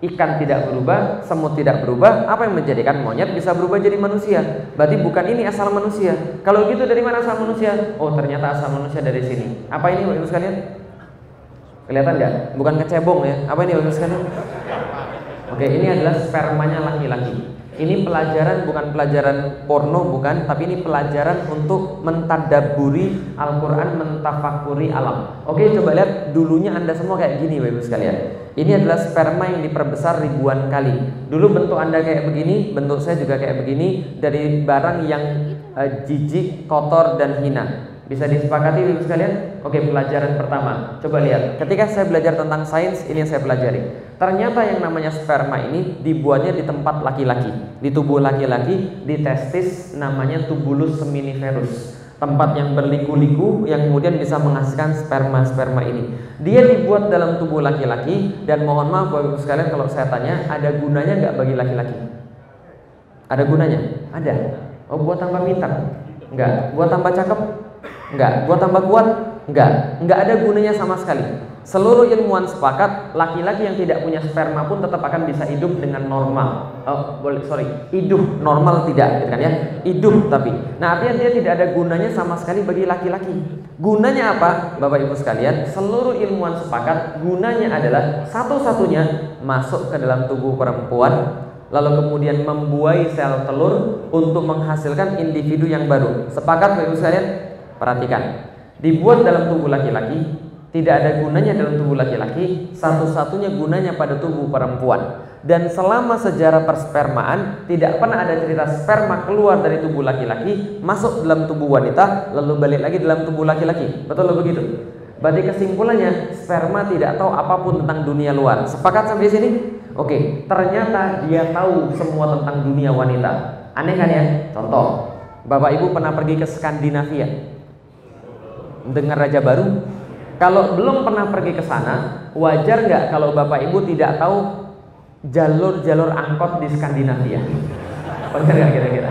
ikan tidak berubah, semut tidak berubah, apa yang menjadikan monyet bisa berubah jadi manusia? Berarti bukan ini asal manusia. Kalau gitu dari mana asal manusia? Oh, ternyata asal manusia dari sini. Apa ini Bapak Ibu sekalian? Kelihatan enggak? Bukan kecebong ya. Apa ini Bapak Ibu sekalian? Oke, ini adalah spermanya laki-laki. Ini pelajaran bukan pelajaran porno bukan, tapi ini pelajaran untuk mentadaburi Al-Qur'an, mentafakuri alam. Oke, coba lihat dulunya Anda semua kayak gini Bapak Ibu sekalian. Ini adalah sperma yang diperbesar ribuan kali. Dulu bentuk Anda kayak begini, bentuk saya juga kayak begini dari barang yang uh, jijik, kotor dan hina. Bisa disepakati Ibu sekalian? Oke, pelajaran pertama. Coba lihat. Ketika saya belajar tentang sains, ini yang saya pelajari. Ternyata yang namanya sperma ini dibuatnya di tempat laki-laki, di tubuh laki-laki, di testis namanya tubulus seminiferus. Tempat yang berliku-liku yang kemudian bisa menghasilkan sperma-sperma ini. Dia dibuat dalam tubuh laki-laki dan mohon maaf Bapak Ibu sekalian kalau saya tanya, ada gunanya nggak bagi laki-laki? Ada gunanya? Ada. Oh, buat tambah pintar? Enggak. Buat tambah cakep? Enggak. Buat tambah kuat? Enggak. Enggak ada gunanya sama sekali. Seluruh ilmuwan sepakat laki-laki yang tidak punya sperma pun tetap akan bisa hidup dengan normal. Oh, boleh sorry, hidup normal tidak, gitu kan ya? Hidup tapi. Nah artinya dia tidak ada gunanya sama sekali bagi laki-laki. Gunanya apa, Bapak Ibu sekalian? Seluruh ilmuwan sepakat gunanya adalah satu-satunya masuk ke dalam tubuh perempuan lalu kemudian membuai sel telur untuk menghasilkan individu yang baru. Sepakat Bapak Ibu sekalian? Perhatikan. Dibuat dalam tubuh laki-laki tidak ada gunanya dalam tubuh laki-laki, satu-satunya gunanya pada tubuh perempuan. Dan selama sejarah perspermaan tidak pernah ada cerita sperma keluar dari tubuh laki-laki masuk dalam tubuh wanita lalu balik lagi dalam tubuh laki-laki. Betul begitu? Berarti kesimpulannya sperma tidak tahu apa pun tentang dunia luar. Sepakat sampai sini? Oke, ternyata dia tahu semua tentang dunia wanita. Aneh kan ya? Contoh, Bapak Ibu pernah pergi ke Skandinavia? Dengar Raja Baru? Kalau belum pernah pergi ke sana, wajar nggak kalau Bapak Ibu tidak tahu jalur-jalur angkot di Skandinavia? Wajar nggak kira-kira?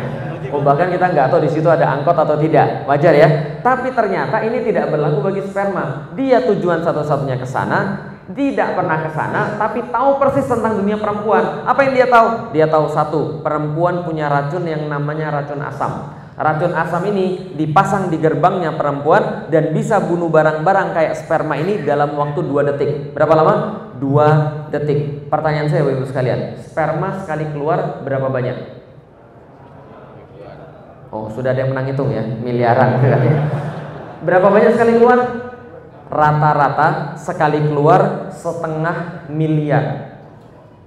Oh bahkan kita nggak tahu di situ ada angkot atau tidak, wajar ya. Tapi ternyata ini tidak berlaku bagi sperma. Dia tujuan satu-satunya ke sana, tidak pernah ke sana, tapi tahu persis tentang dunia perempuan. Apa yang dia tahu? Dia tahu satu, perempuan punya racun yang namanya racun asam. Racun asam ini dipasang di gerbangnya perempuan dan bisa bunuh barang-barang kayak sperma ini dalam waktu 2 detik. Berapa lama? 2 detik. Pertanyaan saya Ibu sekalian, sperma sekali keluar berapa banyak? Oh, sudah ada yang menang hitung ya, miliaran. berapa banyak sekali keluar? Rata-rata sekali keluar setengah miliar.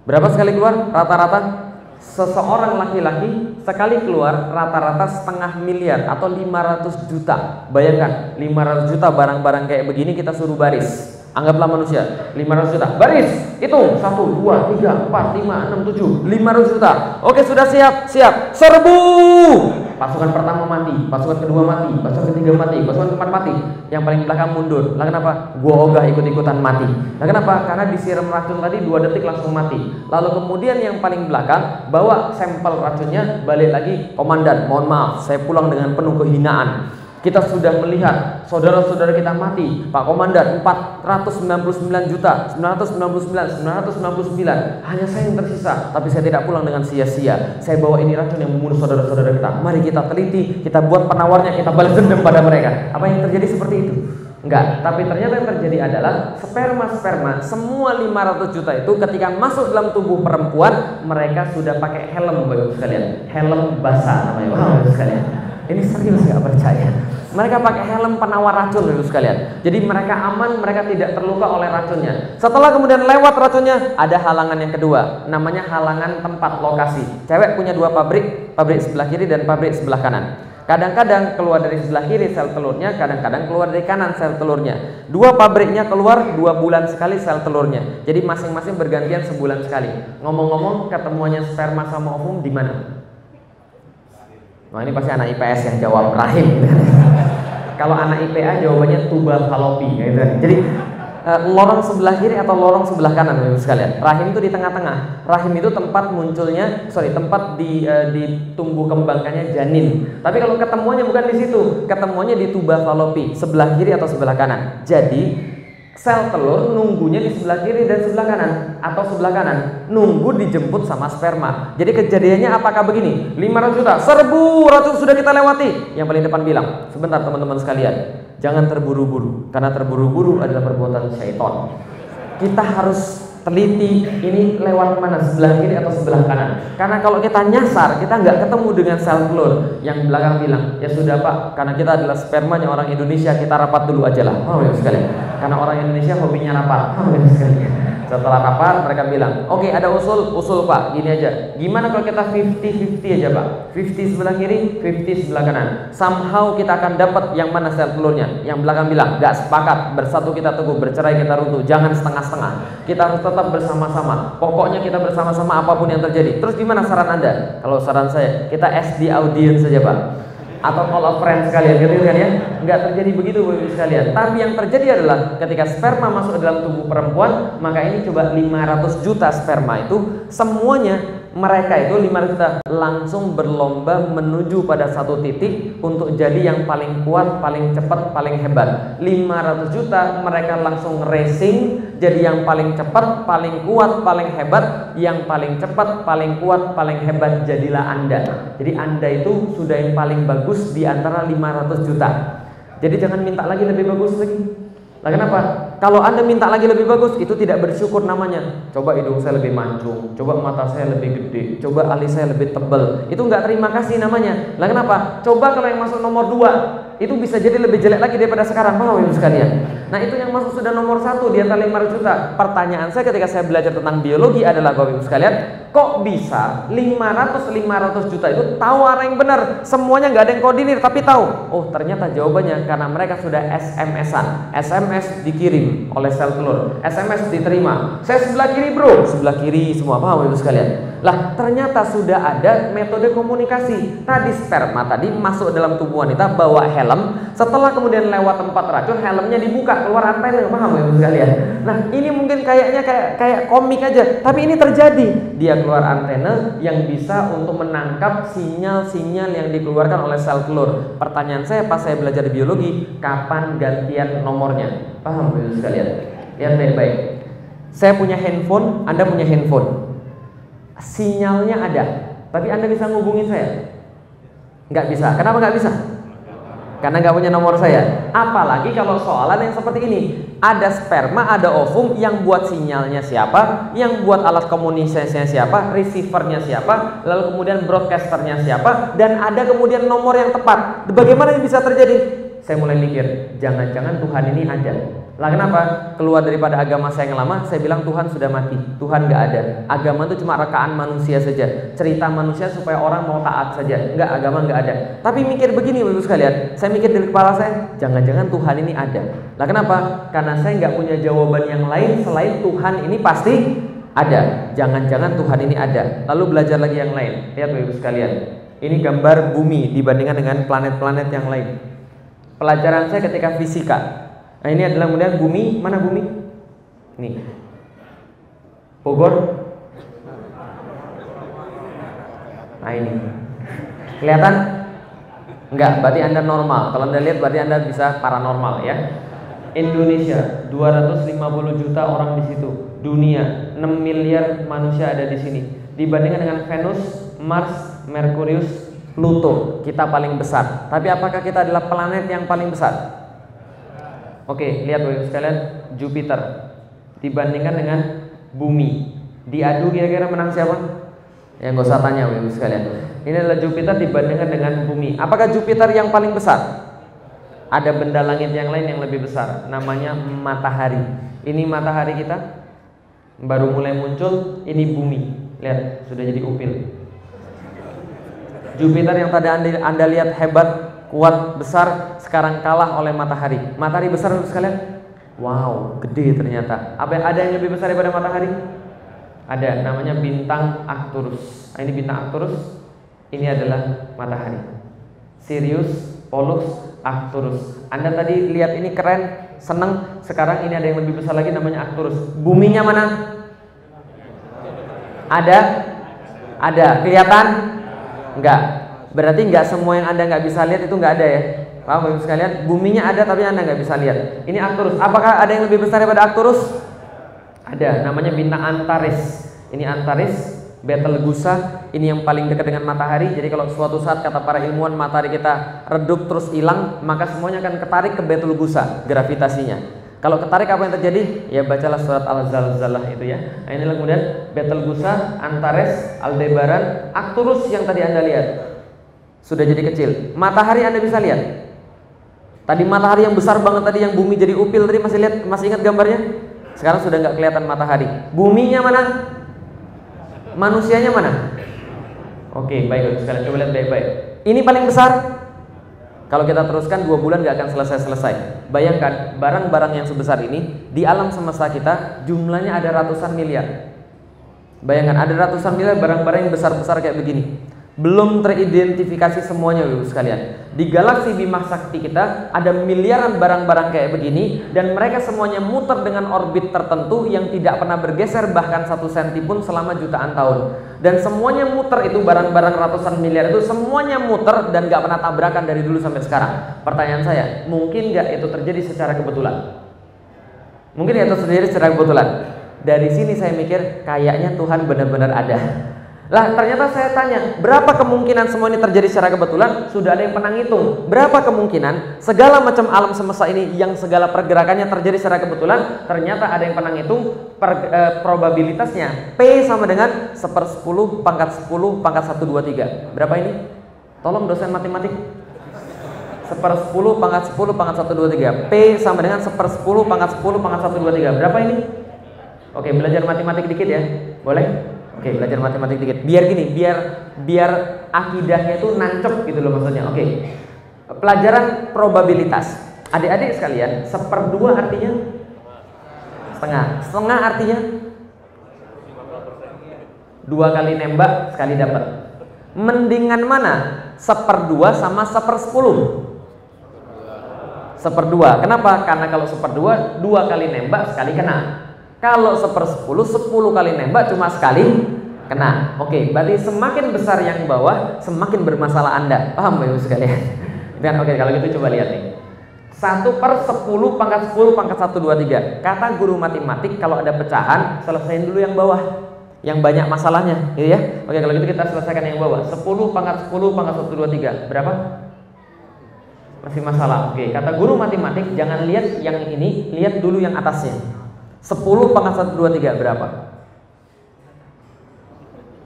Berapa sekali keluar? Rata-rata seseorang laki-laki sekali keluar rata-rata setengah miliar atau 500 juta. Bayangkan 500 juta barang-barang kayak begini kita suruh baris. Anggaplah manusia 500 juta. Baris. Itu 1 2 3 4 5 6 7 500 juta. Oke, sudah siap. Siap. Serbu pasukan pertama mati, pasukan kedua mati, pasukan ketiga mati, pasukan keempat mati, yang paling belakang mundur. Lah kenapa? Gua ogah ikut-ikutan mati. Lah kenapa? Karena disiram racun tadi dua detik langsung mati. Lalu kemudian yang paling belakang bawa sampel racunnya balik lagi, komandan, mohon maaf, saya pulang dengan penuh kehinaan. Kita sudah melihat saudara-saudara kita mati. Pak Komandan 499 juta 999 999 hanya saya yang tersisa, tapi saya tidak pulang dengan sia-sia. Saya bawa ini racun yang membunuh saudara-saudara kita. Mari kita teliti, kita buat penawarnya, kita balas dendam pada mereka. Apa yang terjadi seperti itu? Enggak, tapi ternyata yang terjadi adalah sperma-sperma semua 500 juta itu ketika masuk dalam tubuh perempuan mereka sudah pakai helm Bapak sekalian. Helm basah namanya Bapak sekalian. Ini serius nggak percaya? Mereka pakai helm penawar racun ibu sekalian. Jadi mereka aman, mereka tidak terluka oleh racunnya. Setelah kemudian lewat racunnya, ada halangan yang kedua, namanya halangan tempat lokasi. Cewek punya dua pabrik, pabrik sebelah kiri dan pabrik sebelah kanan. Kadang-kadang keluar dari sebelah kiri sel telurnya, kadang-kadang keluar dari kanan sel telurnya. Dua pabriknya keluar dua bulan sekali sel telurnya. Jadi masing-masing bergantian sebulan sekali. Ngomong-ngomong, ketemuannya sperma sama ovum di mana? Nah ini pasti anak IPS yang jawab rahim. Kalau anak IPA jawabannya tubal falopi gitu. Jadi uh, lorong sebelah kiri atau lorong sebelah kanan Ibu sekalian. Rahim itu di tengah-tengah. Rahim itu tempat munculnya, sorry, tempat di uh, di tumbuh kembangkannya janin. Tapi kalau ketemuannya bukan di situ, ketemuannya di tuba falopi, sebelah kiri atau sebelah kanan. Jadi sel telur nunggunya di sebelah kiri dan sebelah kanan atau sebelah kanan nunggu dijemput sama sperma. Jadi kejadiannya apakah begini? 500 juta serbu ratu sudah kita lewati. Yang paling depan bilang sebentar teman-teman sekalian. Jangan terburu-buru karena terburu-buru adalah perbuatan syaitan. Kita harus teliti ini lewat mana sebelah kiri atau sebelah kanan. Karena kalau kita nyasar kita nggak ketemu dengan sel telur. Yang belakang bilang ya sudah pak karena kita adalah spermanya orang Indonesia kita rapat dulu aja lah. Oh ya sekali karena orang Indonesia hobinya sekali setelah rapat mereka bilang, oke okay, ada usul, usul pak, gini aja. Gimana kalau kita 50-50 aja pak? 50 sebelah kiri, 50 sebelah kanan. Somehow kita akan dapat yang mana sel telurnya. Yang belakang bilang, gak sepakat, bersatu kita teguh, bercerai kita runtuh, jangan setengah-setengah. Kita harus tetap bersama-sama. Pokoknya kita bersama-sama apa pun yang terjadi. Terus gimana saran anda? Kalau saran saya, kita SD audience saja pak atau call of friends sekalian gitu kan ya? Nggak terjadi begitu Bapak sekalian. Tapi yang terjadi adalah ketika sperma masuk ke dalam tubuh perempuan maka ini coba 500 juta sperma itu semuanya mereka itu 500 juta langsung berlomba menuju pada satu titik untuk jadi yang paling kuat, paling cepat, paling hebat. 500 juta mereka langsung racing jadi yang paling cepat, paling kuat, paling hebat, yang paling cepat, paling kuat, paling hebat jadilah Anda. Jadi Anda itu sudah yang paling bagus di antara 500 juta. Jadi jangan minta lagi lebih bagus lagi. Lah kenapa? Kalau Anda minta lagi lebih bagus, itu tidak bersyukur namanya. Coba hidung saya lebih mancung, coba mata saya lebih gede, coba alis saya lebih tebal. Itu nggak terima kasih namanya. Lah kenapa? Coba kalau yang masuk nomor dua, itu bisa jadi lebih jelek lagi daripada sekarang. Paham ibu sekalian? Nah itu yang masuk sudah nomor satu di antara 500 juta. Pertanyaan saya ketika saya belajar tentang biologi adalah Bapak Ibu sekalian, kok bisa 500 500 juta itu tahu arah yang benar? Semuanya nggak ada yang koordinir tapi tahu. Oh ternyata jawabannya karena mereka sudah SMS-an. SMS dikirim oleh sel telur. SMS diterima. Saya sebelah kiri bro, sebelah kiri semua paham Ibu sekalian. Lah ternyata sudah ada metode komunikasi. Tadi sperma tadi masuk dalam tubuh wanita bawa helm. Setelah kemudian lewat tempat racun, helmnya dibuka keluar antena paham ya sekalian? Nah ini mungkin kayaknya kayak kayak komik aja. Tapi ini terjadi. Dia keluar antena yang bisa untuk menangkap sinyal-sinyal yang dikeluarkan oleh sel telur. Pertanyaan saya pas saya belajar biologi kapan gantian nomornya? Paham ya sekalian? Lihat baik-baik. Saya punya handphone anda punya handphone sinyalnya ada. Tapi anda bisa ngubungin saya? Nggak bisa. Kenapa nggak bisa? Karena nggak punya nomor saya. Apalagi kalau soalan yang seperti ini, ada sperma, ada ovum yang buat sinyalnya siapa, yang buat alat komunikasinya siapa, receivernya siapa, lalu kemudian broadcasternya siapa, dan ada kemudian nomor yang tepat. Bagaimana ini bisa terjadi? Saya mulai mikir, jangan-jangan Tuhan ini ada. Lah kenapa? Keluar daripada agama saya yang lama, saya bilang Tuhan sudah mati. Tuhan nggak ada. Agama itu cuma rekaan manusia saja. Cerita manusia supaya orang mau taat saja. Enggak, agama nggak ada. Tapi mikir begini Bapak sekalian, saya mikir di kepala saya, jangan-jangan Tuhan ini ada. Lah kenapa? Karena saya nggak punya jawaban yang lain selain Tuhan ini pasti ada. Jangan-jangan Tuhan ini ada. Lalu belajar lagi yang lain. Lihat Bapak sekalian. Ini gambar bumi dibandingkan dengan planet-planet yang lain. Pelajaran saya ketika fisika, Nah ini adalah kemudian bumi, mana bumi? Ini. Bogor. Nah ini. Kelihatan? Enggak, berarti Anda normal. Kalau Anda lihat berarti Anda bisa paranormal ya. Indonesia 250 juta orang di situ. Dunia 6 miliar manusia ada di sini. Dibandingkan dengan Venus, Mars, Merkurius, Pluto, kita paling besar. Tapi apakah kita adalah planet yang paling besar? Oke, lihat Bapak sekalian, Jupiter dibandingkan dengan bumi. Diadu kira-kira menang siapa? Yang gak usah tanya Bapak sekalian. Ini adalah Jupiter dibandingkan dengan bumi. Apakah Jupiter yang paling besar? Ada benda langit yang lain yang lebih besar, namanya matahari. Ini matahari kita baru mulai muncul, ini bumi. Lihat, sudah jadi upil. Jupiter yang tadi anda, anda lihat hebat kuat besar sekarang kalah oleh matahari. Matahari besar untuk sekalian? Wow, gede ternyata. Apa ada yang lebih besar daripada matahari? Ada, namanya bintang Arcturus. Nah, ini bintang Arcturus. Ini adalah matahari. Sirius, Pollux, Arcturus. Anda tadi lihat ini keren, seneng. Sekarang ini ada yang lebih besar lagi namanya Arcturus. Buminya mana? Ada? Ada. Kelihatan? Enggak. Berarti nggak semua yang anda nggak bisa lihat itu nggak ada ya. Paham ibu sekalian? Buminya ada tapi anda nggak bisa lihat. Ini Arcturus. Apakah ada yang lebih besar daripada Arcturus? Ada. Namanya bintang Antares. Ini Antares. Betelgeuse ini yang paling dekat dengan matahari. Jadi kalau suatu saat kata para ilmuwan matahari kita redup terus hilang, maka semuanya akan ketarik ke Betelgeuse gravitasinya. Kalau ketarik apa yang terjadi? Ya bacalah surat Al-Zalzalah itu ya. Nah, inilah kemudian Betelgeuse, Antares, Aldebaran, Arcturus yang tadi Anda lihat sudah jadi kecil. Matahari Anda bisa lihat. Tadi matahari yang besar banget tadi yang bumi jadi upil tadi masih lihat masih ingat gambarnya? Sekarang sudah nggak kelihatan matahari. Buminya mana? Manusianya mana? Oke, baik sekalian coba lihat baik-baik. Ini paling besar. Kalau kita teruskan dua bulan nggak akan selesai-selesai. Bayangkan barang-barang yang sebesar ini di alam semesta kita jumlahnya ada ratusan miliar. Bayangkan ada ratusan miliar barang-barang yang besar-besar kayak begini. Belum teridentifikasi semuanya Ibu sekalian. Di galaksi Bima Sakti kita ada miliaran barang-barang kayak begini dan mereka semuanya muter dengan orbit tertentu yang tidak pernah bergeser bahkan satu senti pun selama jutaan tahun. Dan semuanya muter itu barang-barang ratusan miliar itu semuanya muter dan gak pernah tabrakan dari dulu sampai sekarang. Pertanyaan saya, mungkin gak itu terjadi secara kebetulan? Mungkin itu terjadi secara kebetulan. Dari sini saya mikir kayaknya Tuhan benar-benar ada lah ternyata saya tanya, berapa kemungkinan semua ini terjadi secara kebetulan? Sudah ada yang pernah ngitung. Berapa kemungkinan segala macam alam semesta ini yang segala pergerakannya terjadi secara kebetulan? Ternyata ada yang pernah ngitung per, e, probabilitasnya. P sama dengan sepersepuluh pangkat 10 pangkat 1, 2, 3. Berapa ini? Tolong dosen matematik. Sepersepuluh pangkat 10 pangkat 1, 2, 3. P sama dengan sepersepuluh pangkat 10 pangkat 1, 2, 3. Berapa ini? Oke, belajar matematik dikit ya. Boleh? Oke, belajar matematik dikit. Biar gini, biar biar akidahnya itu nancep gitu loh maksudnya. Oke. Pelajaran probabilitas. Adik-adik sekalian, seperdua artinya setengah. Setengah artinya dua kali nembak sekali dapat. Mendingan mana? Seperdua sama sepersepuluh. Seperdua. Kenapa? Karena kalau seperdua dua kali nembak sekali kena. Kalau sepersepuluh, sepuluh kali nembak cuma sekali kena. Oke, berarti semakin besar yang bawah, semakin bermasalah Anda. Paham Bapak Ibu sekalian? Dan oke, kalau gitu coba lihat nih. Satu per sepuluh pangkat sepuluh pangkat satu dua tiga. Kata guru matematik kalau ada pecahan, selesaiin dulu yang bawah. Yang banyak masalahnya, gitu ya. Oke, kalau gitu kita selesaikan yang bawah. Sepuluh pangkat sepuluh pangkat satu dua tiga. Berapa? Masih masalah. Oke, kata guru matematik jangan lihat yang ini, lihat dulu yang atasnya. 10 pangkat 1, 2, 3 berapa?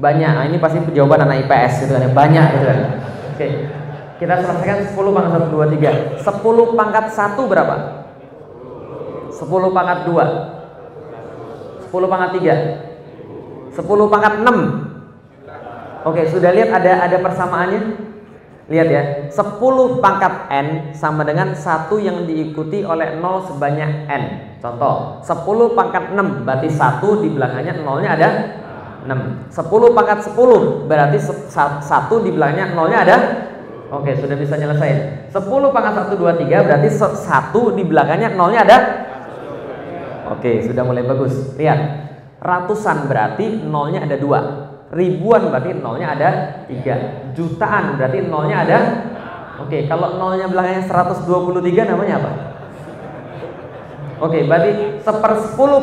Banyak, nah, ini pasti jawaban anak IPS gitu kan ya. Banyak gitu kan Oke, kita selesaikan 10 pangkat 1, 2, 3 10 pangkat 1 berapa? 10 pangkat 2 10 pangkat 3 10 pangkat 6 Oke, sudah lihat ada ada persamaannya? Lihat ya, 10 pangkat N sama dengan 1 yang diikuti oleh 0 sebanyak N Contoh, 10 pangkat 6 berarti 1 di belakangnya nolnya ada 6. 10 pangkat 10 berarti 1 di belakangnya nolnya ada Oke, sudah bisa nyelesain. 10 pangkat 1 2 3 berarti 1 di belakangnya nolnya ada Oke, sudah mulai bagus. Lihat. Ratusan berarti nolnya ada 2. Ribuan berarti nolnya ada 3. Jutaan berarti nolnya ada Oke, kalau nolnya belakangnya 123 namanya apa? Oke, okay, berarti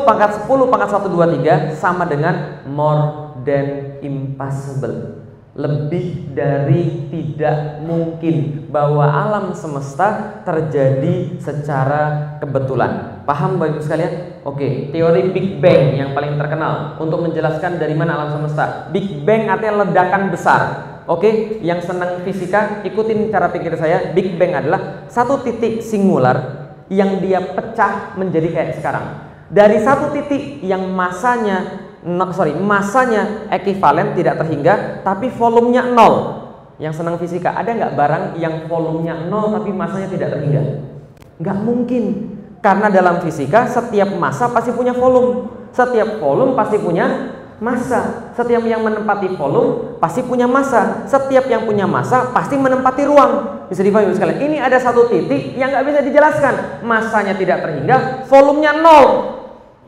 pangkat sepuluh pangkat satu dua tiga sama dengan more than impossible. Lebih dari tidak mungkin bahwa alam semesta terjadi secara kebetulan. Paham Ibu sekalian? Oke, teori Big Bang yang paling terkenal untuk menjelaskan dari mana alam semesta. Big Bang artinya ledakan besar. Oke, yang senang fisika ikutin cara pikir saya. Big Bang adalah satu titik singular yang dia pecah menjadi kayak sekarang. Dari satu titik yang masanya sorry masanya ekivalen tidak terhingga, tapi volumenya nol. Yang senang fisika ada nggak barang yang volumenya nol tapi masanya tidak terhingga? Nggak mungkin. Karena dalam fisika setiap massa pasti punya volume, setiap volume pasti punya massa. Setiap yang menempati volume pasti punya massa. Setiap yang punya massa pasti menempati ruang. Bisa dipahami sekalian. Ini ada satu titik yang nggak bisa dijelaskan. Massanya tidak terhingga, volumenya nol.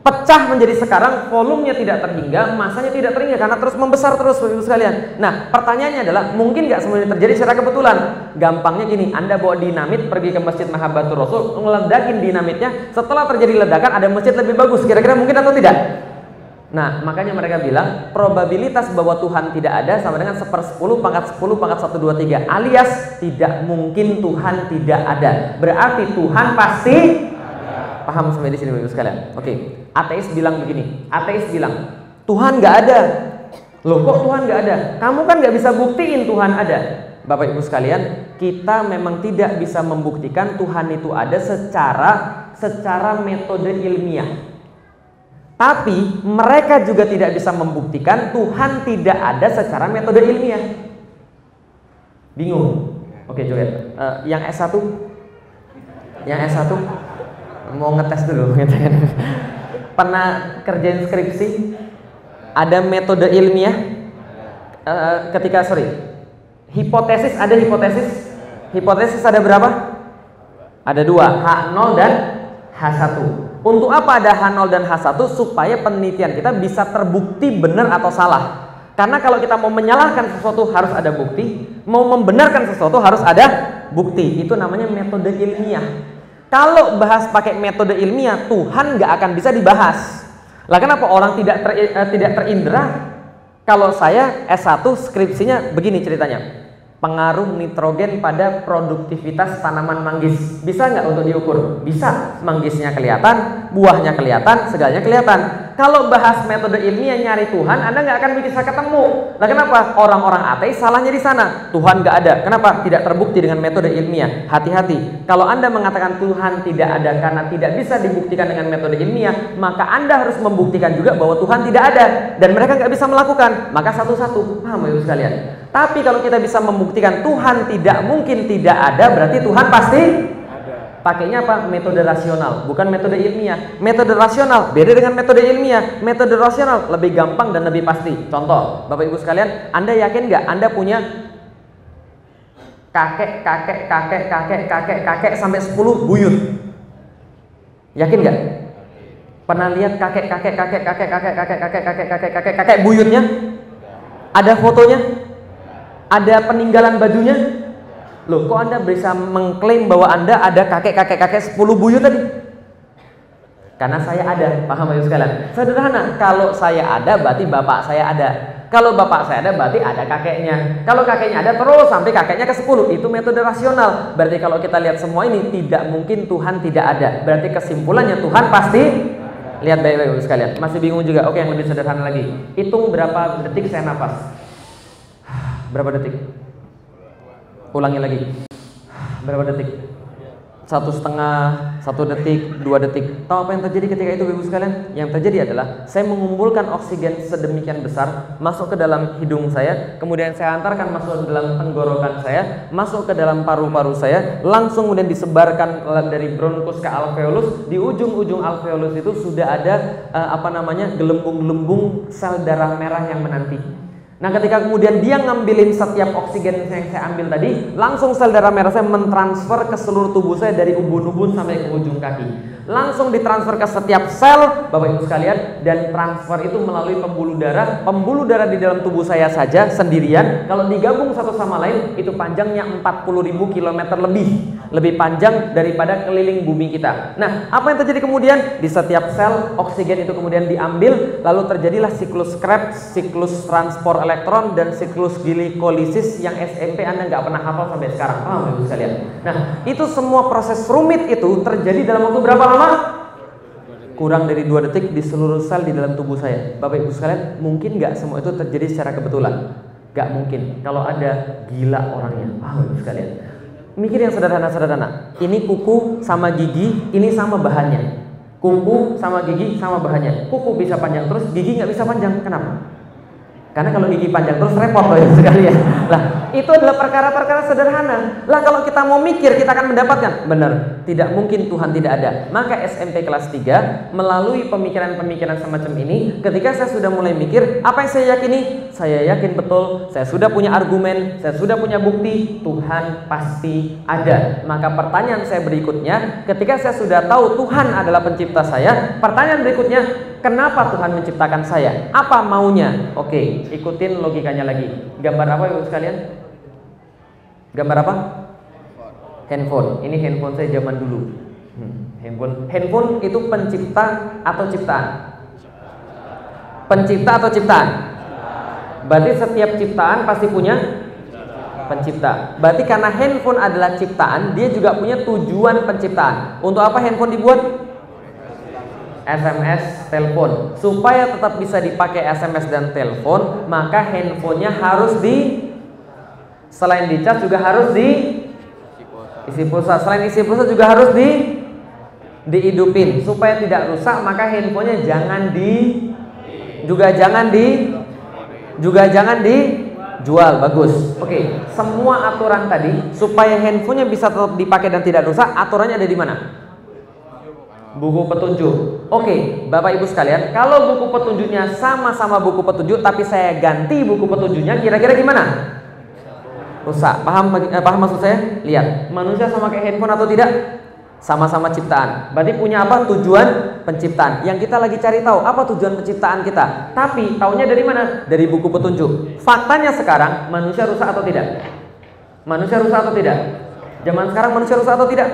Pecah menjadi sekarang, volumenya tidak terhingga, massanya tidak terhingga karena terus membesar terus Bapak sekalian. Nah, pertanyaannya adalah mungkin nggak semuanya terjadi secara kebetulan? Gampangnya gini, Anda bawa dinamit pergi ke Masjid Mahabbatur Rasul, ngeledakin dinamitnya, setelah terjadi ledakan ada masjid lebih bagus. Kira-kira mungkin atau tidak? Nah, makanya mereka bilang probabilitas bahwa Tuhan tidak ada sama dengan sepersepuluh pangkat sepuluh pangkat satu dua tiga alias tidak mungkin Tuhan tidak ada. Berarti Tuhan pasti paham sampai di sini Bapak sekalian. Oke, ateis bilang begini. Ateis bilang Tuhan nggak ada. Loh kok Tuhan nggak ada? Kamu kan nggak bisa buktiin Tuhan ada. Bapak Ibu sekalian, kita memang tidak bisa membuktikan Tuhan itu ada secara secara metode ilmiah. Tapi mereka juga tidak bisa membuktikan Tuhan tidak ada secara metode ilmiah. Bingung. Oke, coba. Uh, yang S1? Yang S1 mau ngetes dulu. Pernah kerjain skripsi? Ada metode ilmiah? Uh, ketika sorry, Hipotesis ada hipotesis? Hipotesis ada berapa? Ada dua, H0 dan H1. Untuk apa ada H0 dan H1? Supaya penelitian kita bisa terbukti benar atau salah. Karena kalau kita mau menyalahkan sesuatu harus ada bukti, mau membenarkan sesuatu harus ada bukti. Itu namanya metode ilmiah. Kalau bahas pakai metode ilmiah, Tuhan nggak akan bisa dibahas. Lah kenapa orang tidak ter, eh, tidak terindra? Kalau saya S1 skripsinya begini ceritanya pengaruh nitrogen pada produktivitas tanaman manggis. Bisa nggak untuk diukur? Bisa. Manggisnya kelihatan, buahnya kelihatan, segalanya kelihatan. Kalau bahas metode ilmiah nyari Tuhan, Anda nggak akan bisa ketemu. Nah kenapa? Orang-orang ateis salahnya di sana. Tuhan nggak ada. Kenapa? Tidak terbukti dengan metode ilmiah. Hati-hati. Kalau Anda mengatakan Tuhan tidak ada karena tidak bisa dibuktikan dengan metode ilmiah, maka Anda harus membuktikan juga bahwa Tuhan tidak ada dan mereka nggak bisa melakukan. Maka satu-satu. Paham ibu sekalian? Tapi kalau kita bisa membuktikan Tuhan tidak mungkin tidak ada, berarti Tuhan pasti. Pakainya apa? Metode rasional, bukan metode ilmiah. Metode rasional beda dengan metode ilmiah. Metode rasional lebih gampang dan lebih pasti. Contoh, Bapak Ibu sekalian, Anda yakin nggak Anda punya kakek, kakek, kakek, kakek, kakek, kakek sampai 10 buyut? Yakin nggak? Pernah lihat kakek, kakek, kakek, kakek, kakek, kakek, kakek, kakek, kakek, kakek, kakek buyutnya? Ada fotonya? Ada peninggalan bajunya? Loh, kok Anda bisa mengklaim bahwa Anda ada kakek-kakek-kakek 10 buyut tadi? Karena saya ada, paham ya sekalian? Sederhana, kalau saya ada berarti bapak saya ada. Kalau bapak saya ada berarti ada kakeknya. Kalau kakeknya ada terus sampai kakeknya ke 10. Itu metode rasional. Berarti kalau kita lihat semua ini tidak mungkin Tuhan tidak ada. Berarti kesimpulannya Tuhan pasti lihat baik-baik sekalian. Masih bingung juga. Oke, yang lebih sederhana lagi. Hitung berapa detik saya nafas. Berapa detik? Ulangi lagi. Berapa detik? Satu setengah, satu detik, dua detik. Tahu apa yang terjadi ketika itu, ibu sekalian? Yang terjadi adalah saya mengumpulkan oksigen sedemikian besar masuk ke dalam hidung saya, kemudian saya antarkan masuk ke dalam tenggorokan saya, masuk ke dalam paru-paru saya, langsung kemudian disebarkan dari bronkus ke alveolus. Di ujung-ujung alveolus itu sudah ada uh, apa namanya gelembung-gelembung sel darah merah yang menanti. Nah ketika kemudian dia ngambilin setiap oksigen yang saya ambil tadi, langsung sel darah merah saya mentransfer ke seluruh tubuh saya dari ubun-ubun sampai ke ujung kaki langsung ditransfer ke setiap sel Bapak Ibu sekalian. Dan transfer itu melalui pembuluh darah. Pembuluh darah di dalam tubuh saya saja sendirian. Kalau digabung satu sama lain itu panjangnya 40.000 km lebih. Lebih panjang daripada keliling bumi kita. Nah apa yang terjadi kemudian? Di setiap sel oksigen itu kemudian diambil. Lalu terjadilah siklus Krebs siklus transport elektron dan siklus glikolisis yang SMP Anda nggak pernah hafal sampai sekarang. Paham Ibu sekalian? Nah itu semua proses rumit itu terjadi dalam waktu berapa lama? Kurang dari dua detik di seluruh sel di dalam tubuh saya. Bapak Ibu sekalian, mungkin nggak semua itu terjadi secara kebetulan? Gak mungkin. Kalau ada gila orangnya, Bapak Ibu sekalian. Mikir yang sederhana-sederhana. Ini kuku sama gigi, ini sama bahannya. Kuku sama gigi sama bahannya. Kuku bisa panjang terus, gigi nggak bisa panjang. Kenapa? Karena kalau gigi panjang terus repot loh ya sekali ya. Lah, itu adalah perkara-perkara sederhana. Lah kalau kita mau mikir kita akan mendapatkan. Benar, tidak mungkin Tuhan tidak ada. Maka SMP kelas 3 melalui pemikiran-pemikiran semacam ini, ketika saya sudah mulai mikir, apa yang saya yakini? Saya yakin betul, saya sudah punya argumen, saya sudah punya bukti, Tuhan pasti ada. Maka pertanyaan saya berikutnya, ketika saya sudah tahu Tuhan adalah pencipta saya, pertanyaan berikutnya, Kenapa Tuhan menciptakan saya? Apa maunya? Oke, ikutin logikanya lagi. Gambar apa Ibu sekalian? Gambar apa? Handphone. Ini handphone saya zaman dulu. Hmm, handphone. Handphone itu pencipta atau ciptaan? Pencipta atau ciptaan? Berarti setiap ciptaan pasti punya pencipta. Berarti karena handphone adalah ciptaan, dia juga punya tujuan penciptaan. Untuk apa handphone dibuat? SMS, telepon. Supaya tetap bisa dipakai SMS dan telepon, maka handphonenya harus di selain dicas juga harus di isi pulsa. Selain isi pulsa juga harus di dihidupin supaya tidak rusak, maka handphonenya jangan di juga jangan di juga jangan dijual bagus. Oke, semua aturan tadi supaya handphonenya bisa tetap dipakai dan tidak rusak, aturannya ada di mana? buku petunjuk. Oke, Bapak Ibu sekalian, kalau buku petunjuknya sama-sama buku petunjuk tapi saya ganti buku petunjuknya, kira-kira gimana? Rusak. Paham eh, paham maksud saya? Lihat, manusia sama kayak handphone atau tidak? Sama-sama ciptaan. Berarti punya apa? Tujuan penciptaan. Yang kita lagi cari tahu apa tujuan penciptaan kita. Tapi tahunya dari mana? Dari buku petunjuk. Faktanya sekarang manusia rusak atau tidak? Manusia rusak atau tidak? Zaman sekarang manusia rusak atau tidak?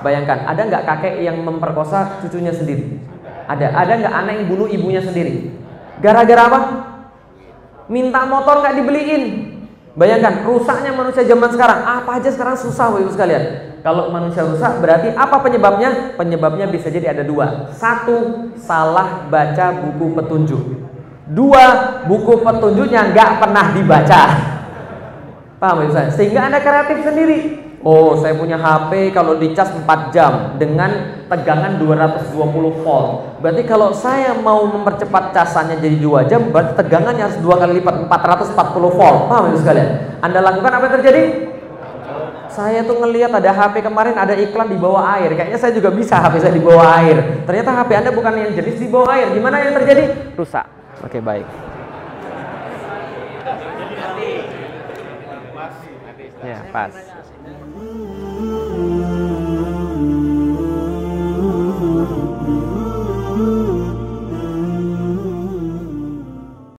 Bayangkan, ada nggak kakek yang memperkosa cucunya sendiri? Ada. Ada nggak anak yang bunuh ibunya sendiri? Gara-gara apa? Minta motor nggak dibeliin. Bayangkan, rusaknya manusia zaman sekarang. Apa aja sekarang susah, ibu sekalian. Kalau manusia rusak berarti apa penyebabnya? Penyebabnya bisa jadi ada dua. Satu, salah baca buku petunjuk. Dua, buku petunjuknya nggak pernah dibaca. Paham ya saya? Sehingga Anda kreatif sendiri. Oh, saya punya HP kalau dicas 4 jam dengan tegangan 220 volt. Berarti kalau saya mau mempercepat casannya jadi 2 jam, berarti tegangannya harus dua kali lipat 440 volt. Paham ya sekalian? Anda lakukan apa yang terjadi? saya tuh ngelihat ada HP kemarin ada iklan di bawah air. Kayaknya saya juga bisa HP saya di bawah air. Ternyata HP Anda bukan yang jenis di bawah air. Gimana yang terjadi? Rusak. Oke, baik. Ya, pas.